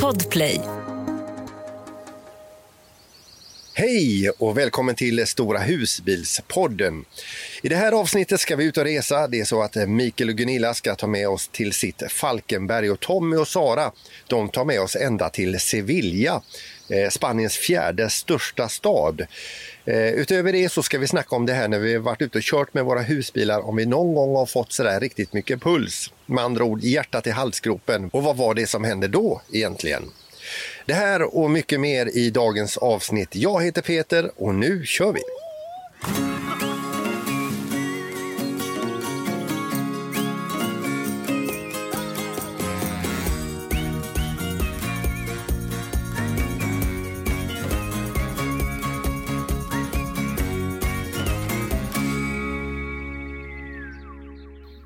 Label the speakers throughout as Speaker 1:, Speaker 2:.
Speaker 1: Podplay.
Speaker 2: Hej och välkommen till Stora husbilspodden. I det här avsnittet ska vi ut och resa. Det är så att eh, Mikael och Gunilla ska ta med oss till sitt Falkenberg och Tommy och Sara, de tar med oss ända till Sevilla, eh, Spaniens fjärde största stad. Eh, utöver det så ska vi snacka om det här när vi varit ute och kört med våra husbilar, om vi någon gång har fått sådär riktigt mycket puls. Med andra ord hjärtat i halsgropen. Och vad var det som hände då egentligen? Det här och mycket mer i dagens avsnitt. Jag heter Peter och nu kör vi!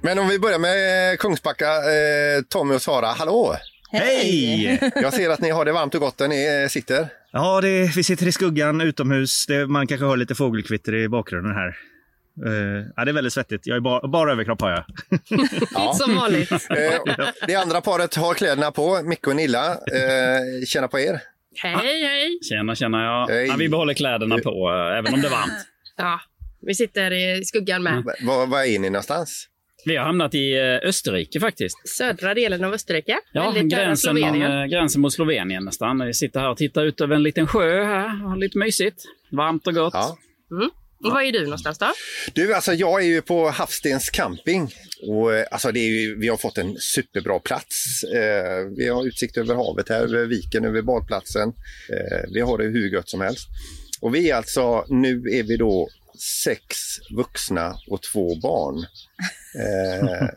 Speaker 2: Men om vi börjar med Kungsbacka, eh, Tommy och Sara, hallå!
Speaker 3: Hej!
Speaker 2: Jag ser att ni har det varmt och gott där ni eh, sitter.
Speaker 3: Ja, det, vi sitter i skuggan utomhus. Det, man kanske hör lite fågelkvitter i bakgrunden här. Uh, ja, det är väldigt svettigt. Jag är bara, bara överkropp har jag.
Speaker 2: Ja.
Speaker 4: Som vanligt.
Speaker 2: Eh, det andra paret har kläderna på, Micke och Nilla. Eh, känna på er.
Speaker 4: Hej, hej.
Speaker 5: Tjena, tjena. Ja.
Speaker 2: Hej.
Speaker 5: Ja, vi behåller kläderna på, eh, även om det är varmt.
Speaker 4: Ja, vi sitter i skuggan med.
Speaker 2: Var, var är ni någonstans?
Speaker 5: Vi har hamnat i eh, Österrike faktiskt.
Speaker 4: Södra delen av Österrike.
Speaker 5: Ja, gränsen, eh, gränsen mot Slovenien nästan. Vi sitter här och tittar ut över en liten sjö här. Lite mysigt. Varmt och gott.
Speaker 2: Ja.
Speaker 4: Och var är du någonstans då?
Speaker 2: Du, alltså jag är ju på Havstens camping. Och, eh, alltså det är ju, vi har fått en superbra plats. Eh, vi har utsikt över havet här, över viken, över badplatsen. Eh, vi har det hur gött som helst. Och vi är alltså, nu är vi då sex vuxna och två barn. Eh,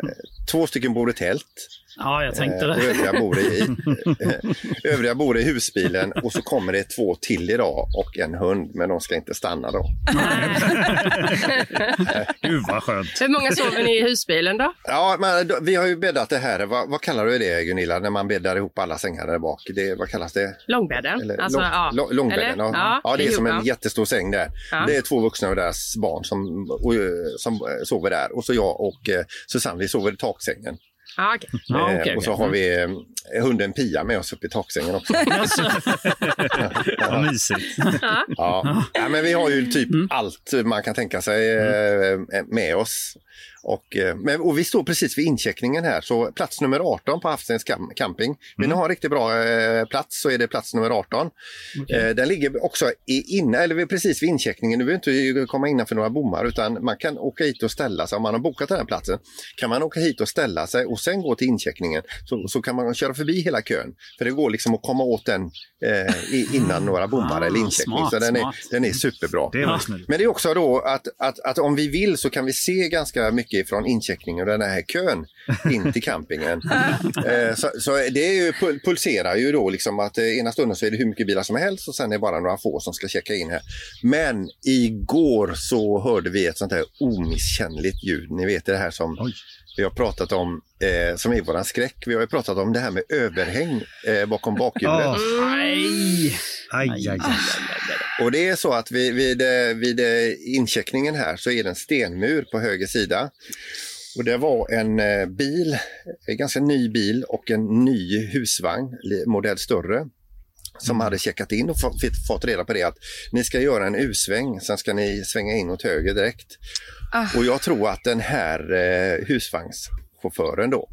Speaker 2: två stycken bor i tält.
Speaker 5: Ja, jag tänkte
Speaker 2: Eh,
Speaker 5: det.
Speaker 2: övriga bor, i, eh, övriga bor i husbilen och så kommer det två till idag och en hund, men de ska inte stanna då.
Speaker 3: Gud vad skönt.
Speaker 4: Hur många sover ni i husbilen då?
Speaker 2: Ja, men vi har ju bäddat det här. Vad, vad kallar du det Gunilla, när man bäddar ihop alla sängar där bak? Det, vad kallas det?
Speaker 4: Långbädden?
Speaker 2: Eller,
Speaker 4: Alltså,
Speaker 2: lång,
Speaker 4: ja.
Speaker 2: lång- långbädden?
Speaker 4: Eller?
Speaker 2: Ja. Ja, det är som en jättestor säng där.
Speaker 4: Ja.
Speaker 2: Det är två vuxna och deras barn som, och, eh, som sover där. Och så jag och eh, Susanne, vi sover i taksängen.
Speaker 4: Okej.
Speaker 5: Ja,
Speaker 2: Eh,
Speaker 5: okej,
Speaker 2: och så
Speaker 5: okej.
Speaker 2: har vi eh, hunden Pia med oss uppe i taksängen också.
Speaker 3: Vad mysigt.
Speaker 2: Ja. ja, men vi har ju typ
Speaker 5: Mm.
Speaker 2: allt man kan tänka sig eh, med oss. Och, eh, men, och vi står precis vid incheckningen här, så plats nummer 18 på Havsens cam- camping. Vill
Speaker 5: Mm.
Speaker 2: ni ha en riktigt bra eh, plats så är det plats nummer 18. Eh, den ligger också i, inne, eller precis vid incheckningen. Du behöver inte komma innanför några bommar utan man kan åka hit och ställa sig. Om man har bokat den här platsen kan man åka hit och ställa sig och sen gå till incheckningen. Så, så kan man köra förbi hela kön. För det går liksom att komma åt den eh, innan några bommar
Speaker 5: Ah,
Speaker 2: eller incheckning.
Speaker 5: smart,
Speaker 2: så den är,
Speaker 5: smart.
Speaker 2: den är superbra.
Speaker 3: Det.
Speaker 2: Men det är också då att, att, att om vi vill så kan vi se ganska mycket från incheckningen och den här kön in till campingen. eh, så, så det är ju, pul- pulserar ju då liksom att eh, ena stunden så är det hur mycket bilar som helst och sen är det bara några få som ska checka in här. Men igår så hörde vi ett sånt här omisskännligt ljud. Ni vet det här som
Speaker 3: Oj.
Speaker 2: Vi har pratat om, eh, som är våran skräck. Vi har ju pratat om det här med överhäng eh, bakom bakhjulet.
Speaker 3: Ja.
Speaker 5: Nej!
Speaker 3: Aj, aj, aj.
Speaker 2: Och det är så att vid, vid, eh, vid eh, incheckningen här så är det en stenmur på höger sida. Och det var en eh, bil, en ganska ny bil och en ny husvagn, modell större, som hade checkat in och fått, fått reda på det att ni ska göra en U-sväng, sen ska ni svänga in åt höger direkt. Och jag tror att den här eh, husvagnschauffören då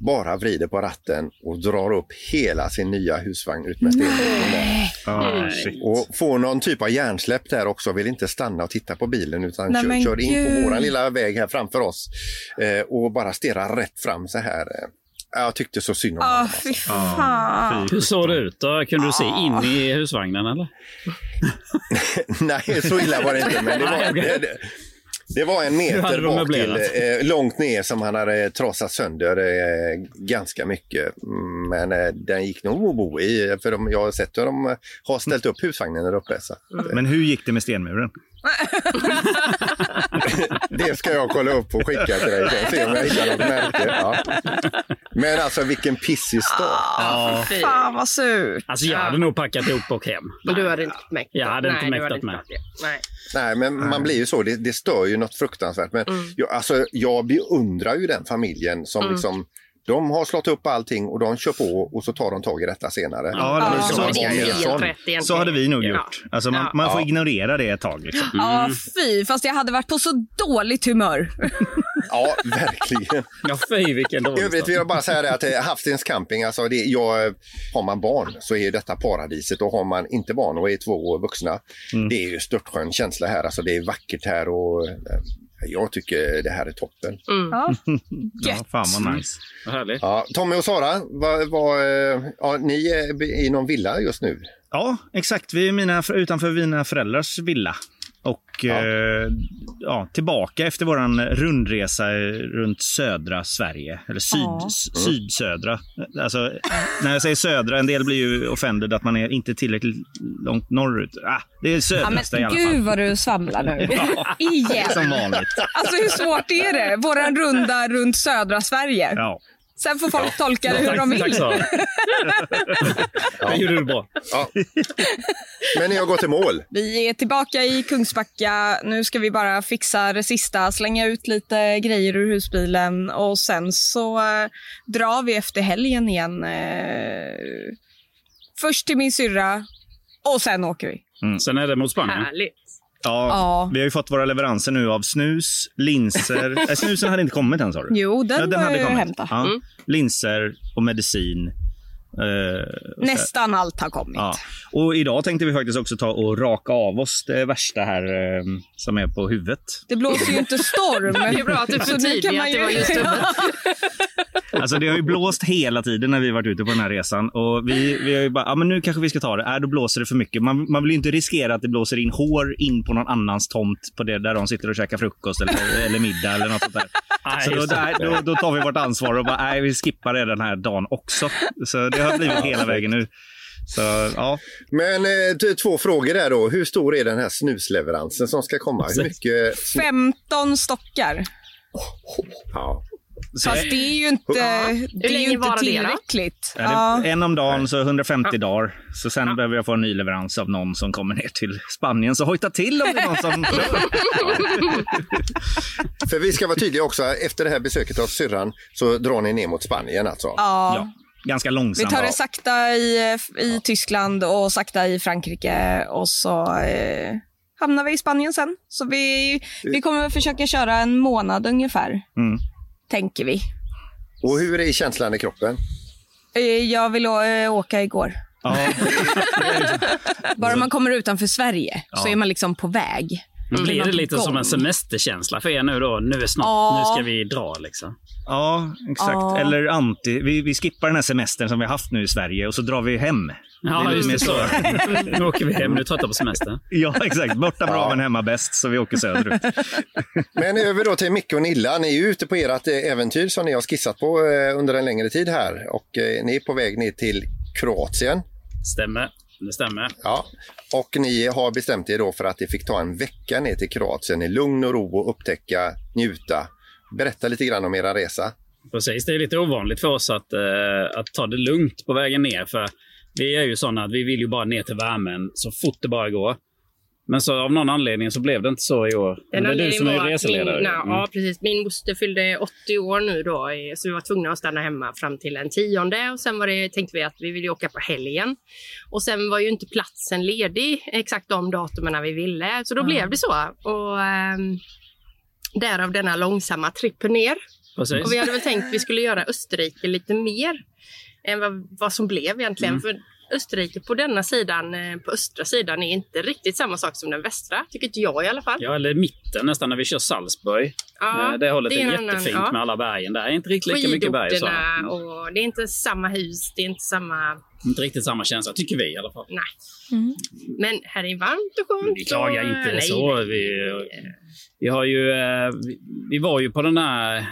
Speaker 2: bara vrider på ratten och drar upp hela sin nya husvagn ut med stenmuren.
Speaker 3: Ah.
Speaker 2: Och får någon typ av hjärnsläpp där också, vill inte stanna och titta på bilen utan
Speaker 1: Nej,
Speaker 2: kör, kör in på våran lilla väg här framför oss eh, och bara stirrar rätt fram så här. Eh, Jag tyckte så synd om
Speaker 1: Ah,
Speaker 2: honom.
Speaker 1: fy
Speaker 2: Alltså.
Speaker 1: fan.
Speaker 5: Hur såg det ut då? Kunde du se in i husvagnen eller?
Speaker 2: Nej, så illa var det inte. Men det var, det, det, det var en meter bak till, eh, långt ner som han hade trasat sönder eh, ganska mycket. Men eh, den gick nog att bo i, för de, jag har sett hur de har ställt upp husvagnen där uppe. Så. att, eh,
Speaker 3: Men hur gick det med stenmuren?
Speaker 2: Det ska jag kolla upp och skicka till dig se om jag hittar något märke. Ja. Men alltså vilken pissig start.
Speaker 3: Ja.
Speaker 4: Fy.
Speaker 1: Fan vad surt.
Speaker 5: Alltså jag hade nog packat ihop och hem.
Speaker 4: Men du hade inte mäktat
Speaker 5: Jag hade inte
Speaker 4: Nej,
Speaker 5: mäktat
Speaker 4: hade
Speaker 5: med.
Speaker 4: Nej.
Speaker 2: Nej, men man blir ju så. Det, det stör ju något fruktansvärt. Men jag, alltså, jag beundrar ju den familjen som liksom De har slått upp allting och de kör på och så tar de tag i detta senare.
Speaker 3: Ja,
Speaker 2: ska
Speaker 3: så-
Speaker 2: mer
Speaker 4: helt rätt.
Speaker 3: Så hade vi nog
Speaker 4: Ja.
Speaker 3: gjort. Alltså man,
Speaker 4: Ja.
Speaker 3: man får
Speaker 2: Ja.
Speaker 3: ignorera det ett tag. Liksom.
Speaker 6: Ja, fy. Fast jag hade varit på så dåligt humör.
Speaker 2: Ja, verkligen.
Speaker 5: Ja, fy vilken
Speaker 2: I
Speaker 5: dålig
Speaker 2: övrigt
Speaker 5: start.
Speaker 2: vill jag bara säga det att eh, Havstens camping, alltså det, jag, har man barn så är detta paradiset och har man inte barn och är två vuxna,
Speaker 3: Mm.
Speaker 2: det är ju störtskön känsla här. Alltså det är vackert här och eh, jag tycker det här är toppen.
Speaker 6: Ja.
Speaker 3: Ja, fan vad nice.
Speaker 5: Vad härligt.
Speaker 2: Ja, Tommy och Sara, vad, vad, eh, ja, ni är i någon villa just nu.
Speaker 3: Ja, exakt. Vi är mina, utanför mina föräldrars villa. Och
Speaker 2: Ja.
Speaker 3: ja. ja, tillbaka efter vår rundresa runt södra Sverige. Eller syd,
Speaker 6: Ja.
Speaker 3: sydsödra. Alltså, när jag säger södra, en del blir ju offended att man är inte tillräckligt långt norrut. Ah, det är
Speaker 6: Ja,
Speaker 3: södraste i
Speaker 6: men
Speaker 3: alla fall.
Speaker 6: gud vad du svamlar nu.
Speaker 3: Ja,
Speaker 6: Igen.
Speaker 3: som vanligt.
Speaker 6: Alltså hur svårt är det? Våran runda runt södra Sverige.
Speaker 3: Ja.
Speaker 6: Sen får folk tolka det hur de
Speaker 5: Tack, tack
Speaker 6: vill.
Speaker 5: Sara. Det gjorde du bra.
Speaker 2: Ja. Men ni har gått i mål.
Speaker 6: Vi är tillbaka i Kungsbacka. Nu ska vi bara fixa det sista, slänga ut lite grejer ur husbilen och sen så eh, drar vi efter helgen igen. Eh, först till min syrra och sen åker vi.
Speaker 5: Sen är det mot Spanien.
Speaker 4: Härligt.
Speaker 3: Ja,
Speaker 6: Ja.
Speaker 3: Vi har ju fått våra leveranser nu av snus, linser. Nej, snusen hade inte kommit än sa du?
Speaker 6: Jo, den,
Speaker 3: Ja, den hade
Speaker 6: jag
Speaker 3: kommit.
Speaker 6: hämta.
Speaker 3: Ja. Linser och medicin. Så-
Speaker 6: Nästan allt har kommit.
Speaker 3: Ja. Och idag tänkte vi faktiskt också ta och raka av oss det värsta här eh, som är på huvudet.
Speaker 6: Det blåser ju inte storm.
Speaker 4: Det är bra att du förtydligar att det var just huvudet.
Speaker 3: Alltså det har ju blåst hela tiden när vi varit ute på den här resan. Och vi, vi har ju bara, ja men nu kanske vi ska ta det. Äh, då blåser det för mycket. Man, man vill ju inte riskera att det blåser in hår in på någon annans tomt på det där de sitter och käkar frukost eller, eller middag eller något sånt där.
Speaker 5: Nej,
Speaker 3: Så då, där, då, då tar vi vårt ansvar och bara, nej vi skippar det den här dagen också. Så det har blivit hela vägen nu. Så ja,
Speaker 2: Men eh, två frågor där då. Hur stor är den här snusleveransen som ska komma? Hur mycket? snu-
Speaker 6: 15 stockar.
Speaker 2: Ja.
Speaker 3: Så
Speaker 6: Fast det är ju inte, det är ju inte
Speaker 4: det
Speaker 6: tillräckligt.
Speaker 3: är
Speaker 6: Ja.
Speaker 3: det en om dagen, så 150 dagar. Så sen behöver jag få en ny leverans av någon som kommer ner till Spanien. Så hojta till om det är någon som...
Speaker 2: För vi ska vara tydliga också, efter det här besöket av syrran så drar ni ner mot Spanien alltså.
Speaker 6: Ja.
Speaker 3: Ja, ganska
Speaker 6: Vi
Speaker 3: långsamt.
Speaker 6: tar det sakta i, i Tyskland och sakta i Frankrike och så eh, hamnar vi i Spanien sen. Så vi, vi kommer väl försöka köra en månad ungefär,
Speaker 3: Mm.
Speaker 6: Tänker vi.
Speaker 2: Och hur är känslan i kroppen?
Speaker 6: Eh, jag vill eh, åka igår.
Speaker 3: Ja,
Speaker 6: Bara man kommer utanför Sverige så
Speaker 3: Ja.
Speaker 6: är man liksom på väg.
Speaker 5: Men blir det lite
Speaker 6: på
Speaker 5: som
Speaker 6: gång?
Speaker 5: en semesterkänsla för er nu då? Nu är snart,
Speaker 6: Ja.
Speaker 5: nu ska vi dra liksom.
Speaker 3: ja exakt.
Speaker 6: Ja.
Speaker 3: Eller anti. Vi, vi skippar den här semestern som vi har haft nu i Sverige och så drar vi hem.
Speaker 5: Ja,
Speaker 3: Det är
Speaker 5: just det. Så. nu åker vi hem, nu är trötta på semester.
Speaker 3: Ja, exakt. Borta bra
Speaker 2: Ja.
Speaker 3: men hemma bäst, så vi åker söderut.
Speaker 2: Men över då till Micke och Nilla. Ni är ju ute på ert eh, äventyr som ni har skissat på eh, under en längre tid här och eh, ni är på väg ner till Kroatien.
Speaker 5: Stämmer. Det stämmer.
Speaker 2: Ja. Och ni har bestämt er då för att det fick ta en vecka ner till Kroatien i lugn och ro och upptäcka, njuta. Berätta lite grann om era resa.
Speaker 5: Precis, det är lite ovanligt för oss att, eh, att ta det lugnt på vägen ner. För vi är ju sådana att vi vill ju bara ner till värmen så fort det bara går. Men så av någon anledning så blev det inte så i år. Men det är du som är reseledare.
Speaker 4: Min, nej,
Speaker 5: Mm.
Speaker 4: Ja, precis. Min moster fyllde 80 år nu då, så vi var tvungna att stanna hemma fram till den tionde. Och sen var det, tänkte vi att vi ville åka på helgen. Och sen var ju inte platsen ledig exakt de datumen vi ville, så då blev det så. Och ehm, därav denna långsamma tripp ner.
Speaker 5: Precis.
Speaker 4: Och vi hade väl tänkt att vi skulle göra Österrike lite mer än vad, vad som blev egentligen.
Speaker 5: Mm.
Speaker 4: För Österrike på denna sidan, eh, på östra sidan, är inte riktigt samma sak som den västra. Tycker inte jag i alla fall.
Speaker 5: Ja, eller mitten nästan när vi kör Salzburg.
Speaker 4: Ja,
Speaker 5: Eh, det hållet är,
Speaker 4: en annan-
Speaker 5: jättefint
Speaker 4: ja.
Speaker 5: med alla bergen där. Inte riktigt lika mycket berg. Så.
Speaker 4: Och det är inte samma hus, det är inte samma...
Speaker 5: Inte riktigt samma känsla, tycker vi i alla fall.
Speaker 4: Nej.
Speaker 6: Mm.
Speaker 4: Men här är varmt och skönt.
Speaker 5: Men vi klagar
Speaker 4: och-
Speaker 5: inte
Speaker 4: nej,
Speaker 5: så.
Speaker 4: nej.
Speaker 5: Vi, vi har ju... Eh, vi, vi var ju på den här...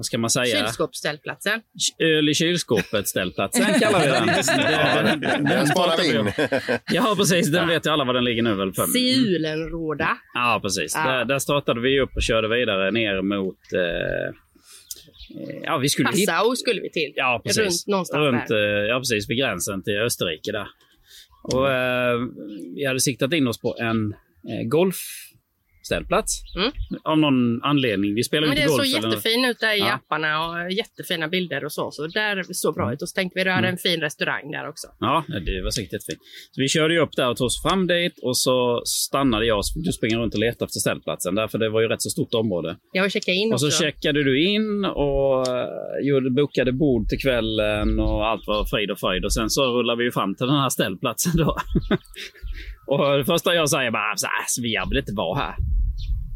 Speaker 5: Eh, vad ska man säga?
Speaker 4: Kylskåpsställplatsen.
Speaker 5: Öl i kylskåpet ställplatsen kallar vi den. Den- den-
Speaker 2: Den sparar vi
Speaker 5: pratar
Speaker 2: in.
Speaker 5: Ja, precis. Den vet ju alla var den ligger nu väl.
Speaker 4: Siulenråda.
Speaker 5: Ja, precis.
Speaker 4: Ja.
Speaker 5: Där, där startade vi upp och körde vidare ner mot... Eh, eh, ja, vi skulle hit-
Speaker 4: Passau skulle vi till.
Speaker 5: Ja, precis.
Speaker 4: Runt någonstans
Speaker 5: Runt,
Speaker 4: där.
Speaker 5: eh, ja, precis. Vid gränsen till Österrike där. Och eh, vi hade siktat in oss på en eh, golfsträcka uppställplats.
Speaker 4: Mm.
Speaker 5: Av någon anledning. Vi spelar ju
Speaker 4: Men det
Speaker 5: inte golf.
Speaker 4: såg
Speaker 5: eller något.
Speaker 4: jättefin ut där i
Speaker 5: Ja.
Speaker 4: apparna och jättefina bilder och så. Så där såg bra ut. Och så tänkte vi det hade en fin restaurang där också.
Speaker 5: Ja, det var säkert jättefint. Så vi körde ju upp där och tog oss fram dit och så stannade jag så du springa runt och leta efter ställplatsen. Därför det var ju rätt så stort område.
Speaker 4: Jag vill checka in
Speaker 5: Och så checkade du in och eh, gjorde, bokade bord till kvällen och allt var frid och fröjd. Och sen så rullade vi ju fram till den här ställplatsen då. och det första jag säger bara, "Alltså, vi vill inte vara här.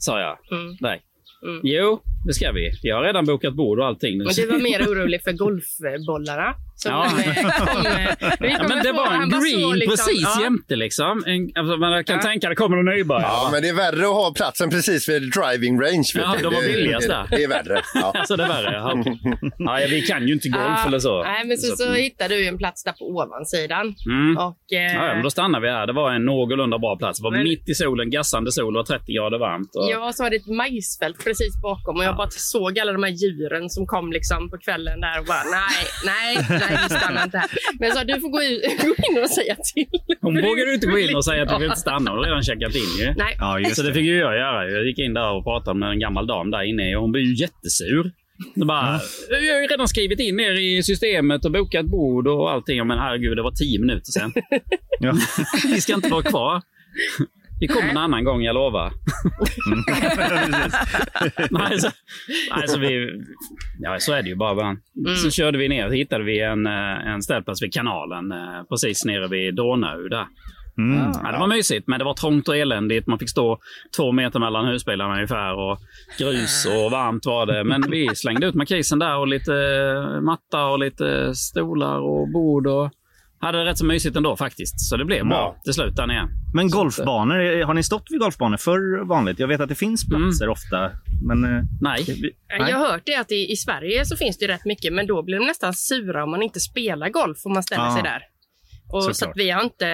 Speaker 5: Sa jag.
Speaker 4: Mm.
Speaker 5: Nej.
Speaker 4: Mm.
Speaker 5: Jo, det ska vi. Jag har redan bokat bord och allting. nu.
Speaker 4: Men du var mer orolig för golfbollarna.
Speaker 5: Ja.
Speaker 4: eh, kom, eh,
Speaker 5: Ja, men det var en
Speaker 4: så
Speaker 5: green
Speaker 4: liksom-
Speaker 5: precis
Speaker 4: ja.
Speaker 5: jämte liksom. En, alltså, man kan
Speaker 4: Ja.
Speaker 5: tänka det kommer någon nybörjare.
Speaker 2: Ja, men det är värre att ha platsen precis vid driving range.
Speaker 5: Ja,
Speaker 2: du.
Speaker 5: de var
Speaker 2: Det-
Speaker 5: billigast
Speaker 2: det,
Speaker 5: där.
Speaker 2: det är värre. Ja.
Speaker 5: Alltså det är värre. Ja, okej. ja, vi kan ju inte golf
Speaker 4: Ah,
Speaker 5: eller så.
Speaker 4: Nej, men så, så hittade du ju en plats där på ovansidan.
Speaker 5: Mm.
Speaker 4: Och, eh,
Speaker 5: Ja, ja, men då stannar vi här. Det var en någorlunda bra plats. Det var
Speaker 4: Men-
Speaker 5: mitt i solen, gassande sol och 30 grader varmt. Och...
Speaker 4: Jag så hade ett majsfält precis bakom och jag
Speaker 5: Ja.
Speaker 4: bara såg alla de här djuren som kom liksom på kvällen där och bara nej, nej, nej, vi stannar inte här. Men jag sa du får gå, in och säga till.
Speaker 5: Hon vågade inte gå in och säga att du vill inte stanna. Hon har redan checkat in ju.
Speaker 4: Nej,
Speaker 3: Ja, just
Speaker 5: Så det fick ju jag göra. Jag gick in där och pratade med en gammal dam där inne och hon blev ju jättesur. Det bara, Jag har ju redan skrivit in er i systemet och bokat bord och allting. Men herregud, det var tio minuter sedan.
Speaker 3: Ja.
Speaker 5: Vi ska inte vara kvar. Vi kommer en annan gång, jag lovar. nej, så, nej, så vi, ja, så är det ju bara. va. Så körde vi ner och hittade vi en, eh, en ställplats vid kanalen eh, precis nere vid Donau. Där.
Speaker 3: Mm.
Speaker 5: Ja, det var mysigt, men det var trångt och eländigt. Man fick stå två meter mellan husbilarna ungefär och grus och varmt var det. Men vi slängde ut markisen där och lite matta och lite stolar och bord och hade det rätt så mysigt ändå faktiskt. Så det blev bra
Speaker 3: Ja.
Speaker 5: till slut där nere.
Speaker 3: Men golfbanor, eh, har ni stått vid golfbanor för vanligt? Jag vet att det finns platser ofta, men... eh,
Speaker 5: Nej.
Speaker 3: vi-
Speaker 4: jag har hört det att i, i Sverige så finns det rätt mycket, men då blir de nästan sura om man inte spelar golf om man ställer
Speaker 3: Ja.
Speaker 4: sig där. Och så
Speaker 3: Såklart.
Speaker 4: att vi har inte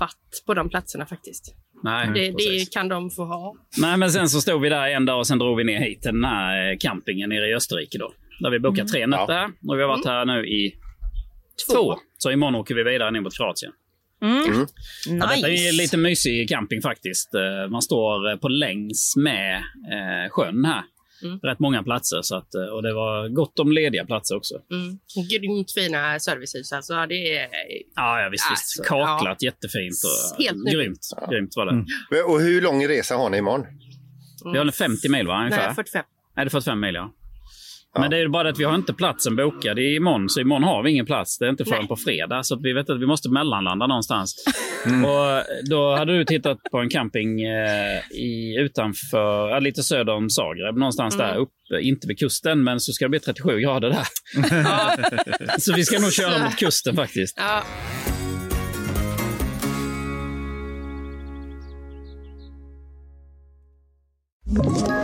Speaker 4: varit på de platserna faktiskt.
Speaker 5: Nej,
Speaker 4: Det,
Speaker 5: precis.
Speaker 4: det kan de få ha.
Speaker 5: Nej, men sen så stod vi där en dag och sen drog vi ner hit till den här eh, campingen nere i Österrike då. Där vi bokat tre nätter här. Och vi har varit här nu i två. Så imorgon åker vi vidare ner mot Kroatien.
Speaker 6: Mm.
Speaker 5: Ja, detta är
Speaker 6: Nice.
Speaker 5: lite mysig camping faktiskt. Eh, Man står eh, på längs med eh, sjön här.
Speaker 4: Mm.
Speaker 5: Rätt många platser. Så att, och det var gott om lediga platser också.
Speaker 4: Mm. Grymt fina servicehus. Alltså, det är,
Speaker 5: Ja, ja visst.
Speaker 4: Alltså,
Speaker 5: visst. Kaklat jättefint. Och,
Speaker 4: Helt
Speaker 5: grymt. Grymt var det.
Speaker 3: Mm.
Speaker 2: Och hur lång resa har ni imorgon?
Speaker 5: Vi har en 50 mil va, ungefär?
Speaker 4: nej, 45.
Speaker 5: Nej, det är 45 mil ja. Men det är bara att vi har inte platsen bokad imorgon, så imorgon har vi ingen plats. Det är inte förrän
Speaker 4: Nej.
Speaker 5: på fredag, så vi vet att vi måste mellanlanda någonstans. Och då hade du tittat på en camping eh, i, utanför, lite söder om Zagreb, någonstans där uppe. Inte vid kusten, men så ska det bli 37 grader där.
Speaker 4: Ja,
Speaker 5: Så vi ska nog köra mot kusten faktiskt.
Speaker 4: ja.
Speaker 1: Ett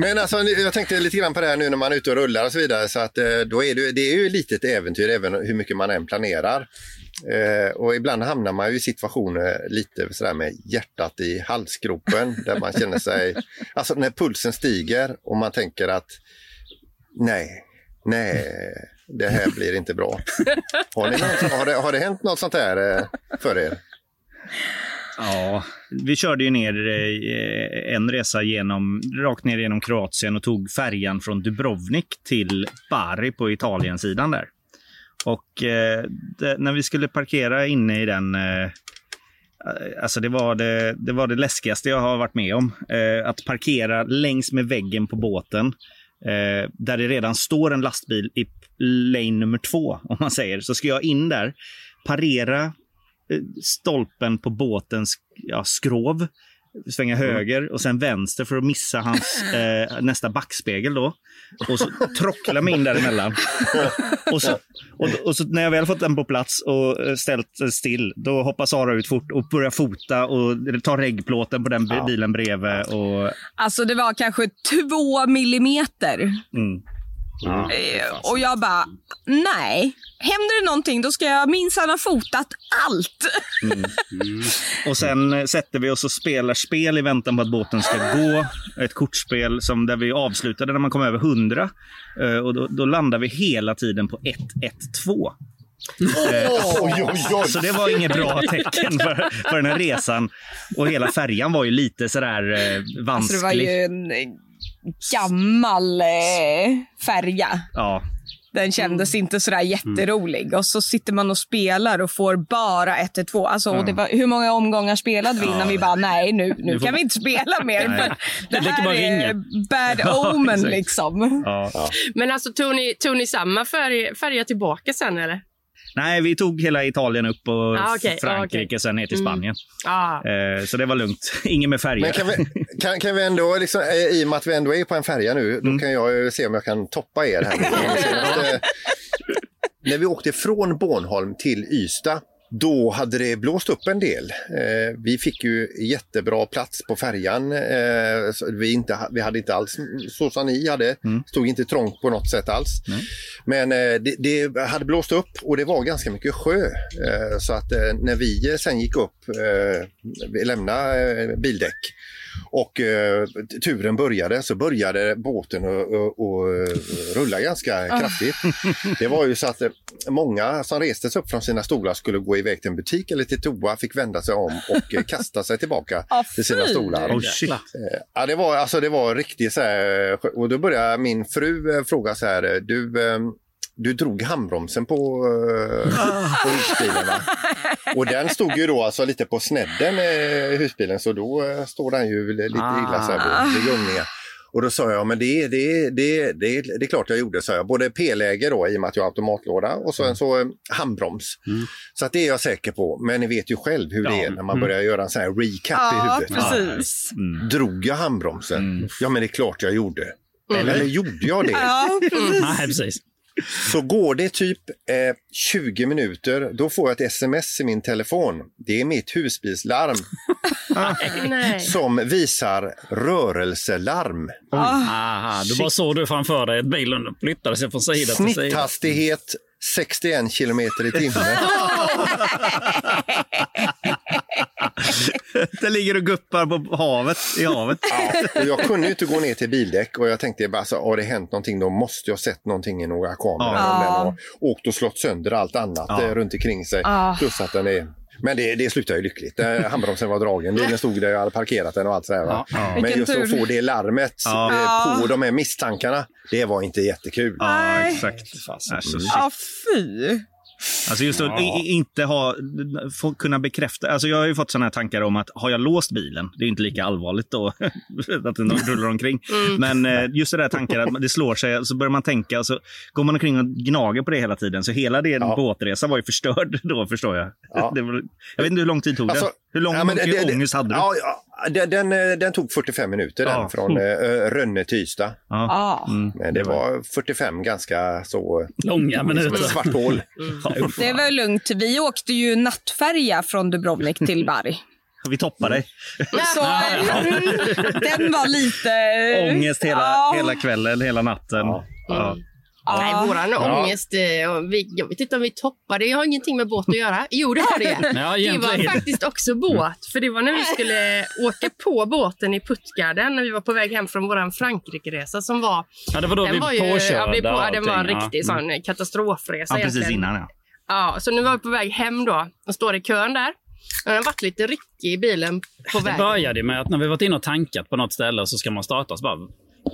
Speaker 2: Men alltså, jag tänkte lite grann på det här nu när man är ute och rullar och så vidare. Så att, eh, då är det, det är ju ett litet äventyr även hur mycket man än planerar. Eh, och ibland hamnar man ju i situationer lite sådär med hjärtat i halsgropen där man känner sig, alltså när pulsen stiger och man tänker att nej, nej, det här blir inte bra. Har, ni något, har, det, har det hänt något sånt här eh, för er?
Speaker 3: Ja, vi körde ju ner eh, en resa genom, rakt ner genom Kroatien och tog färjan från Dubrovnik till Bari på Italiensidan där. Och eh, det, när vi skulle parkera inne i den, eh, alltså det var det, det var det läskigaste jag har varit med om. Eh, att parkera längs med väggen på båten eh, där det redan står en lastbil i lane nummer två, om man säger. Så ska jag in där, parera stolpen på båtens ja, skrov svänga höger och sen vänster för att missa hans eh, nästa backspegel då. Och så trockla mig in däremellan. och, så, och, och så när jag väl fått den på plats och eh, ställt still, då hoppar Sara ut fort och börjar fota och tar reggplåten på den bi- bilen bredvid. Och,
Speaker 6: Alltså det var kanske två millimeter.
Speaker 3: mm.
Speaker 6: Eh, Och jag bara, nej. Händer det någonting då ska jag minsann ha fotat allt.
Speaker 3: Och sen eh, sätter vi oss och spelar spel i väntan på att båten ska gå. Ett kortspel som där vi avslutade när man kom över 100. Eh, Och då, då landar vi hela tiden på 1-1-2.
Speaker 2: Oj, oj, oj.
Speaker 3: Så det var inget bra tecken för, för den här resan. Och hela färjan var ju lite sådär eh, vansklig.
Speaker 6: Alltså det var ju en gammal eh, färja.
Speaker 3: Ja,
Speaker 6: Den kändes inte sådär jätterolig. Och så sitter man och spelar och får bara 1-2. Alltså, och det var, hur många omgångar spelade vi innan vi bara, nej nu, nu kan vi inte spela mer. För det här är bad
Speaker 3: Ja,
Speaker 6: omen liksom.
Speaker 3: ja.
Speaker 4: Men alltså tog ni, tog ni samma färg, färja tillbaka sen eller?
Speaker 3: Nej, vi tog hela Italien upp och
Speaker 4: Ah, okej,
Speaker 3: Frankrike
Speaker 4: ah, okej.
Speaker 3: sen ner till Spanien.
Speaker 4: Ja.
Speaker 3: Eh, så det var lugnt. Ingen med färger.
Speaker 2: Men kan vi, kan, kan vi ändå, liksom, eh, i och med att vi ändå är på en färja nu, då kan jag ju se om jag kan toppa er här. eh, När vi åkte från Bornholm till Ystad, då hade det blåst upp en del. Eh, vi fick ju jättebra plats på färjan. Eh, vi, inte, vi hade inte alls så som ni hade, stod inte trångt på något sätt alls. Men eh, det, det hade blåst upp och det var ganska mycket sjö. Eh, så att eh, när vi sen gick upp, eh, vi lämnade eh, bildäck och eh, turen började så började båten att rulla ganska kraftigt. Det var ju så att eh, många som reste sig upp från sina stolar skulle gå iväg till en butik eller till toa fick vända sig om och eh, kasta sig tillbaka
Speaker 6: Ah,
Speaker 2: till sina stolar.
Speaker 3: Oh, shit.
Speaker 2: Eh, Ja, det var, alltså, det var riktigt så här, och då började min fru eh, fråga så här, eh, du, eh, du drog handbromsen på, eh, på husbilen va? Och den stod ju då alltså lite på snedden, eh, husbilen, så då eh, står den ju lite illa så här vid gungningen. Och då sa jag, men det, det, det, det, det är klart jag gjorde, sa jag. Både P-läge då i och med att jag har automatlåda och så en så eh, handbroms. Så att det är jag säker på. Men ni vet ju själv hur det är när man börjar göra en sån här recap i
Speaker 6: Ja,
Speaker 2: huvudet.
Speaker 6: precis.
Speaker 2: Drog jag handbromsen? Ja, men det är klart jag gjorde. Eller gjorde jag det?
Speaker 6: Ja, precis.
Speaker 5: Nej, precis.
Speaker 2: Så går det typ eh, 20 minuter, då får jag ett sms i min telefon. Det är mitt husbilslarm som visar rörelselarm.
Speaker 5: Aha, du bara såg du framför dig att bilen flyttade sig från sida till sida.
Speaker 2: Snitthastighet 61 kilometer i timmen.
Speaker 3: Den ligger och guppar på havet, i havet.
Speaker 2: Och jag kunde ju inte gå ner till bildäck och jag tänkte bara så har det hänt någonting då måste jag sett någonting i några kameror.
Speaker 3: Ja.
Speaker 2: Den har åkt och slått sönder allt annat
Speaker 3: Ja.
Speaker 2: eh, runt omkring sig.
Speaker 6: Ja.
Speaker 2: Plus att den är men det, det slutade ju lyckligt. Eh, Handbromsen var dragen, bilen stod där, jag hade parkerat den och allt sådär. Va? Men
Speaker 6: Vilken
Speaker 2: just att få det larmet
Speaker 3: Ja.
Speaker 2: eh, på de här misstankarna, det var inte jättekul.
Speaker 3: Ja, exakt. Alltså, shit.
Speaker 6: Ja, fy.
Speaker 3: Alltså just att i- inte ha, få kunna bekräfta. Alltså jag har ju fått sådana här tankar om att har jag låst bilen, det är inte lika allvarligt då att den rullar omkring. Men eh, just det där tankar att det slår sig, så börjar man tänka och så går man omkring och gnager på det hela tiden. Så hela din
Speaker 2: Ja.
Speaker 3: båtresa var ju förstörd då förstår jag.
Speaker 2: Ja.
Speaker 3: Det var, jag vet inte hur lång tid tog det?
Speaker 2: Alltså,
Speaker 3: Hur lång
Speaker 2: ja, det- det-
Speaker 3: ångest hade du?
Speaker 2: Ja, ja, den, den, eh, den tog 45 minuter den,
Speaker 3: Ja.
Speaker 2: från eh, Rönne till Ystad.
Speaker 3: Ja.
Speaker 6: Ja.
Speaker 3: Mm.
Speaker 2: Men det var 45 ganska så...
Speaker 5: Långa
Speaker 2: Som ett
Speaker 5: minuter.
Speaker 2: svart hål.
Speaker 6: Det var lugnt. Vi åkte ju nattfärja från Dubrovnik till Bari.
Speaker 3: Vi toppade dig.
Speaker 6: Så mm, den var lite...
Speaker 3: Ångest hela,
Speaker 6: Ja.
Speaker 3: hela kvällen, hela natten.
Speaker 2: Ja.
Speaker 3: Ja.
Speaker 4: Nej,
Speaker 6: Ja.
Speaker 4: våran
Speaker 2: Ja.
Speaker 4: ångest, eh, vi, jag vet inte om vi toppade, jag har ingenting med båt att göra. Jo, det har det.
Speaker 5: Ja,
Speaker 4: Det var faktiskt också båt, för det var när vi skulle åka på båten i Puttgarden när vi var på väg hem från vår Frankrike-resa som var...
Speaker 5: Ja, det var då vi
Speaker 4: Den var ju,
Speaker 5: påkörde
Speaker 4: ja, vi på,
Speaker 5: och
Speaker 4: den var en
Speaker 5: allting, ja.
Speaker 4: riktig sån katastrofresa.
Speaker 3: Ja, precis
Speaker 4: egentligen.
Speaker 3: innan ja.
Speaker 4: Ja, så nu var vi på väg hem då och står i kön där. Den har varit lite ryckig i bilen på
Speaker 5: Det
Speaker 4: vägen.
Speaker 5: började ju med att när vi varit inne och tankat på något ställe så ska man starta så bara,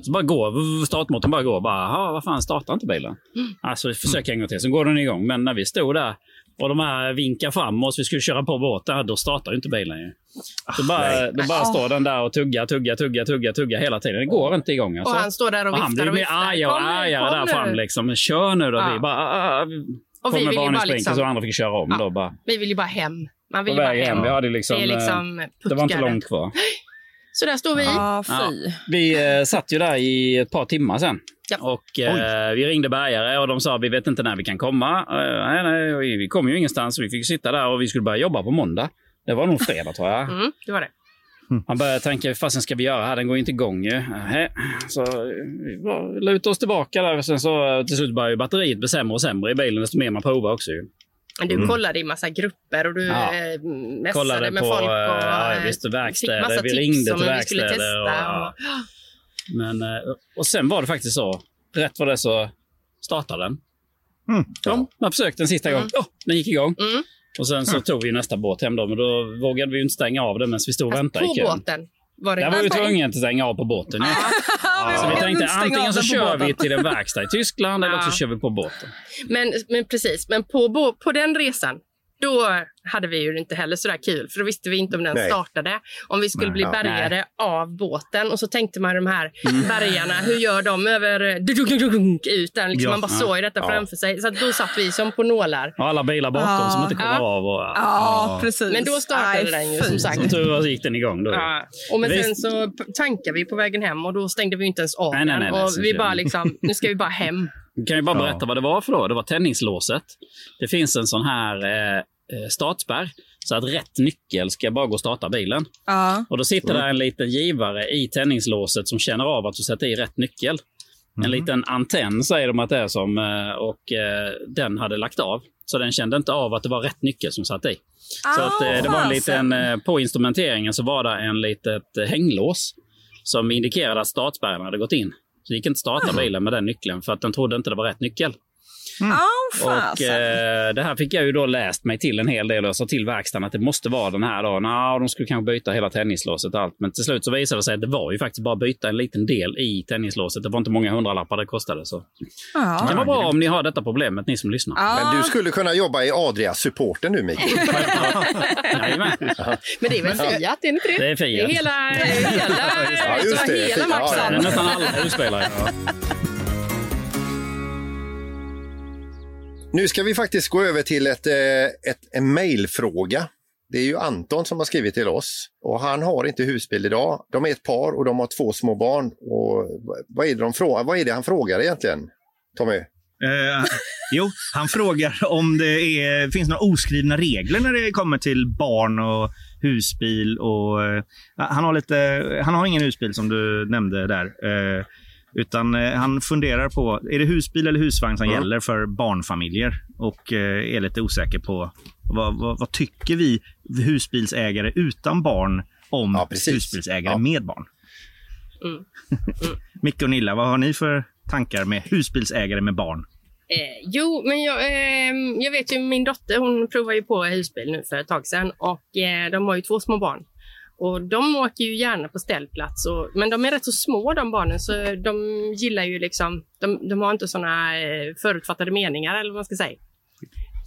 Speaker 5: så bara går startmotorn bara går och bara, "Jaha, vad fan startar inte bilen? Alltså försök en gång till, så går den igång. Men när vi stod där och de här vinkar fram oss, vi skulle köra på båten, då startar ju inte bilen ju. Så bara, då bara står den där och tuggar, tuggar, tuggar, tuggar, tuggar hela tiden. Det går inte igång. Alltså.
Speaker 4: Och han står där och
Speaker 5: Och han
Speaker 4: viftar
Speaker 5: blir
Speaker 4: och viftar.
Speaker 5: argare och
Speaker 4: Kom nu,
Speaker 5: argare där
Speaker 4: nu.
Speaker 5: fram. Liksom. Kör nu då.
Speaker 4: Ja.
Speaker 5: Vi bara, ah, ah,
Speaker 4: Och vi vill ju bara liksom-
Speaker 5: och andra fick köra om.
Speaker 4: Ja.
Speaker 5: Då bara,
Speaker 4: Vi vill ju bara hem. Man vill ju bara
Speaker 5: hem.
Speaker 4: hem.
Speaker 5: Vi hade liksom,
Speaker 4: det är
Speaker 5: eh,
Speaker 4: liksom
Speaker 5: det var inte långt kvar.
Speaker 4: Så där står vi.
Speaker 6: Ja, fy.
Speaker 5: Vi eh, satt ju där i ett par timmar sen.
Speaker 4: Ja.
Speaker 5: Och eh, vi ringde bärgare och de sa vi vet inte när vi kan komma. Eh, nej, nej, vi kom ju ingenstans. Vi fick sitta där och vi skulle börja jobba på måndag. Det var nog fredag tror jag.
Speaker 4: Mm, det var det.
Speaker 5: Han började tänka, vad fasen ska vi göra här? Den går inte igång ju. Nähä. Så vi lutade oss tillbaka där. Sen så till slut började ju batteriet bli sämre och sämre i bilen desto mer man provar också ju.
Speaker 4: Du kollade i massa grupper och du
Speaker 5: Ja.
Speaker 4: eh, mässade
Speaker 5: Kollade
Speaker 4: med
Speaker 5: på,
Speaker 4: folk. Och,
Speaker 5: eh, ja,
Speaker 4: eh,
Speaker 5: visst, verkstäder. Vi
Speaker 4: tips
Speaker 5: ringde till
Speaker 4: hur vi skulle
Speaker 5: verkstäder
Speaker 4: testa.
Speaker 5: och-
Speaker 4: Och,
Speaker 5: Men, och sen var det faktiskt så. Rätt vad det så startade den.
Speaker 3: Mm.
Speaker 5: Ja, man försökte en sista gång.
Speaker 4: Mm.
Speaker 5: Åh, den gick igång.
Speaker 4: Mm.
Speaker 5: Och sen så tog vi nästa båt hem då, men då vågade vi inte stänga av den medan vi stod och väntade i
Speaker 4: på
Speaker 5: kön.
Speaker 4: båten var det
Speaker 5: Där var vi tvungna att stänga av på båten. Ja. Så vi tänkte antingen så kör
Speaker 6: båten.
Speaker 5: vi till en verkstad i Tyskland eller
Speaker 4: Ja.
Speaker 5: också kör vi på båten.
Speaker 4: Men, men precis, men på, på den resan då hade vi ju inte heller så där kul, för då visste vi inte om den
Speaker 2: Nej.
Speaker 4: startade. Om vi skulle bli
Speaker 2: Ja.
Speaker 4: bärgade av båten och så tänkte man de här
Speaker 5: Mm.
Speaker 4: bärgarna, hur gör de över ut den? Liksom,
Speaker 3: Ja.
Speaker 4: man bara såg detta
Speaker 2: Ja.
Speaker 4: framför sig. Så då satt vi som på nålar.
Speaker 5: Och alla bilar bakom
Speaker 6: Ja.
Speaker 5: som inte kommer
Speaker 4: Ja.
Speaker 5: av. Och,
Speaker 6: Ja, precis.
Speaker 4: Men då startade
Speaker 6: Nej,
Speaker 4: den ju som sagt.
Speaker 5: Som tur var så gick den igång då.
Speaker 4: Ja. Och men sen så tankade vi på vägen hem och då stängde vi inte ens av
Speaker 5: Nej, nej, nej,
Speaker 4: den.
Speaker 5: nej,
Speaker 4: och vi bara liksom, nu ska vi bara hem.
Speaker 5: Jag kan ju bara
Speaker 3: Ja.
Speaker 5: berätta vad det var för då. Det var tändningslåset. Det finns en sån här eh, eh, startspärr. Så att rätt nyckel ska bara gå och starta bilen.
Speaker 6: Ja.
Speaker 5: Och då sitter där en liten givare i tändningslåset som känner av att du sätter i rätt nyckel. En liten antenn säger de att det är som eh, och eh, den hade lagt av. Så den kände inte av att det var rätt nyckel som satt i. Så att, eh, det var en liten, eh, på instrumenteringen så var det en litet eh, hänglås som indikerade att startspärren hade gått in. Så det gick inte starta bilen med den nyckeln för att den trodde inte det var rätt nyckel.
Speaker 6: Ja,
Speaker 5: Och
Speaker 6: fasen.
Speaker 5: eh, det här fick jag ju då läst mig till en hel del och jag sa till verkstaden att det måste vara den här då. Nå, de skulle kanske byta hela tändningslåset och allt. Men till slut så visade det sig att det var ju faktiskt bara byta en liten del i tändningslåset. Det var inte många hundralappar det kostade. Så. Det
Speaker 6: Ja.
Speaker 5: kan vara bra om ni har detta problemet, ni som lyssnar.
Speaker 6: Ja.
Speaker 2: Men du skulle kunna jobba i Adria-supporten nu, Mikael.
Speaker 4: Men det är väl Fiat, är det inte det?
Speaker 5: Det är Fiat.
Speaker 4: Det är hela, hela,
Speaker 2: Ja, just det.
Speaker 4: hela
Speaker 2: Ja,
Speaker 4: matchen.
Speaker 2: ja,
Speaker 5: Det är nästan alla husspelare.
Speaker 2: Nu ska vi faktiskt gå över till ett, eh, ett, en mejlfråga. Det är ju Anton som har skrivit till oss och han har inte husbil idag. De är ett par och de har två små barn. Och vad, är det de frågar? vad är det han frågar egentligen, Tommy?
Speaker 3: Eh, jo, han frågar om det är, finns några oskrivna regler när det kommer till barn och husbil. Och, eh, han, har lite, han har ingen husbil som du nämnde där. Eh, utan eh, han funderar på, är det husbil eller husvagn som
Speaker 2: Mm.
Speaker 3: gäller för barnfamiljer? Och eh, är lite osäker på vad, vad, vad tycker vi husbilsägare utan barn om
Speaker 2: Ja,
Speaker 3: husbilsägare
Speaker 2: Ja.
Speaker 3: med barn?
Speaker 4: Mm.
Speaker 3: Micke och Nilla, vad har ni för tankar med husbilsägare med barn?
Speaker 4: Eh, jo, men jag, eh, jag vet ju min dotter hon provar ju på husbil nu för ett tag sedan och eh, de har ju två små barn. Och de åker ju gärna på ställplats, och, men de är rätt så små de barnen så de gillar ju liksom, de, de har inte såna eh, förutfattade meningar eller vad man ska säga.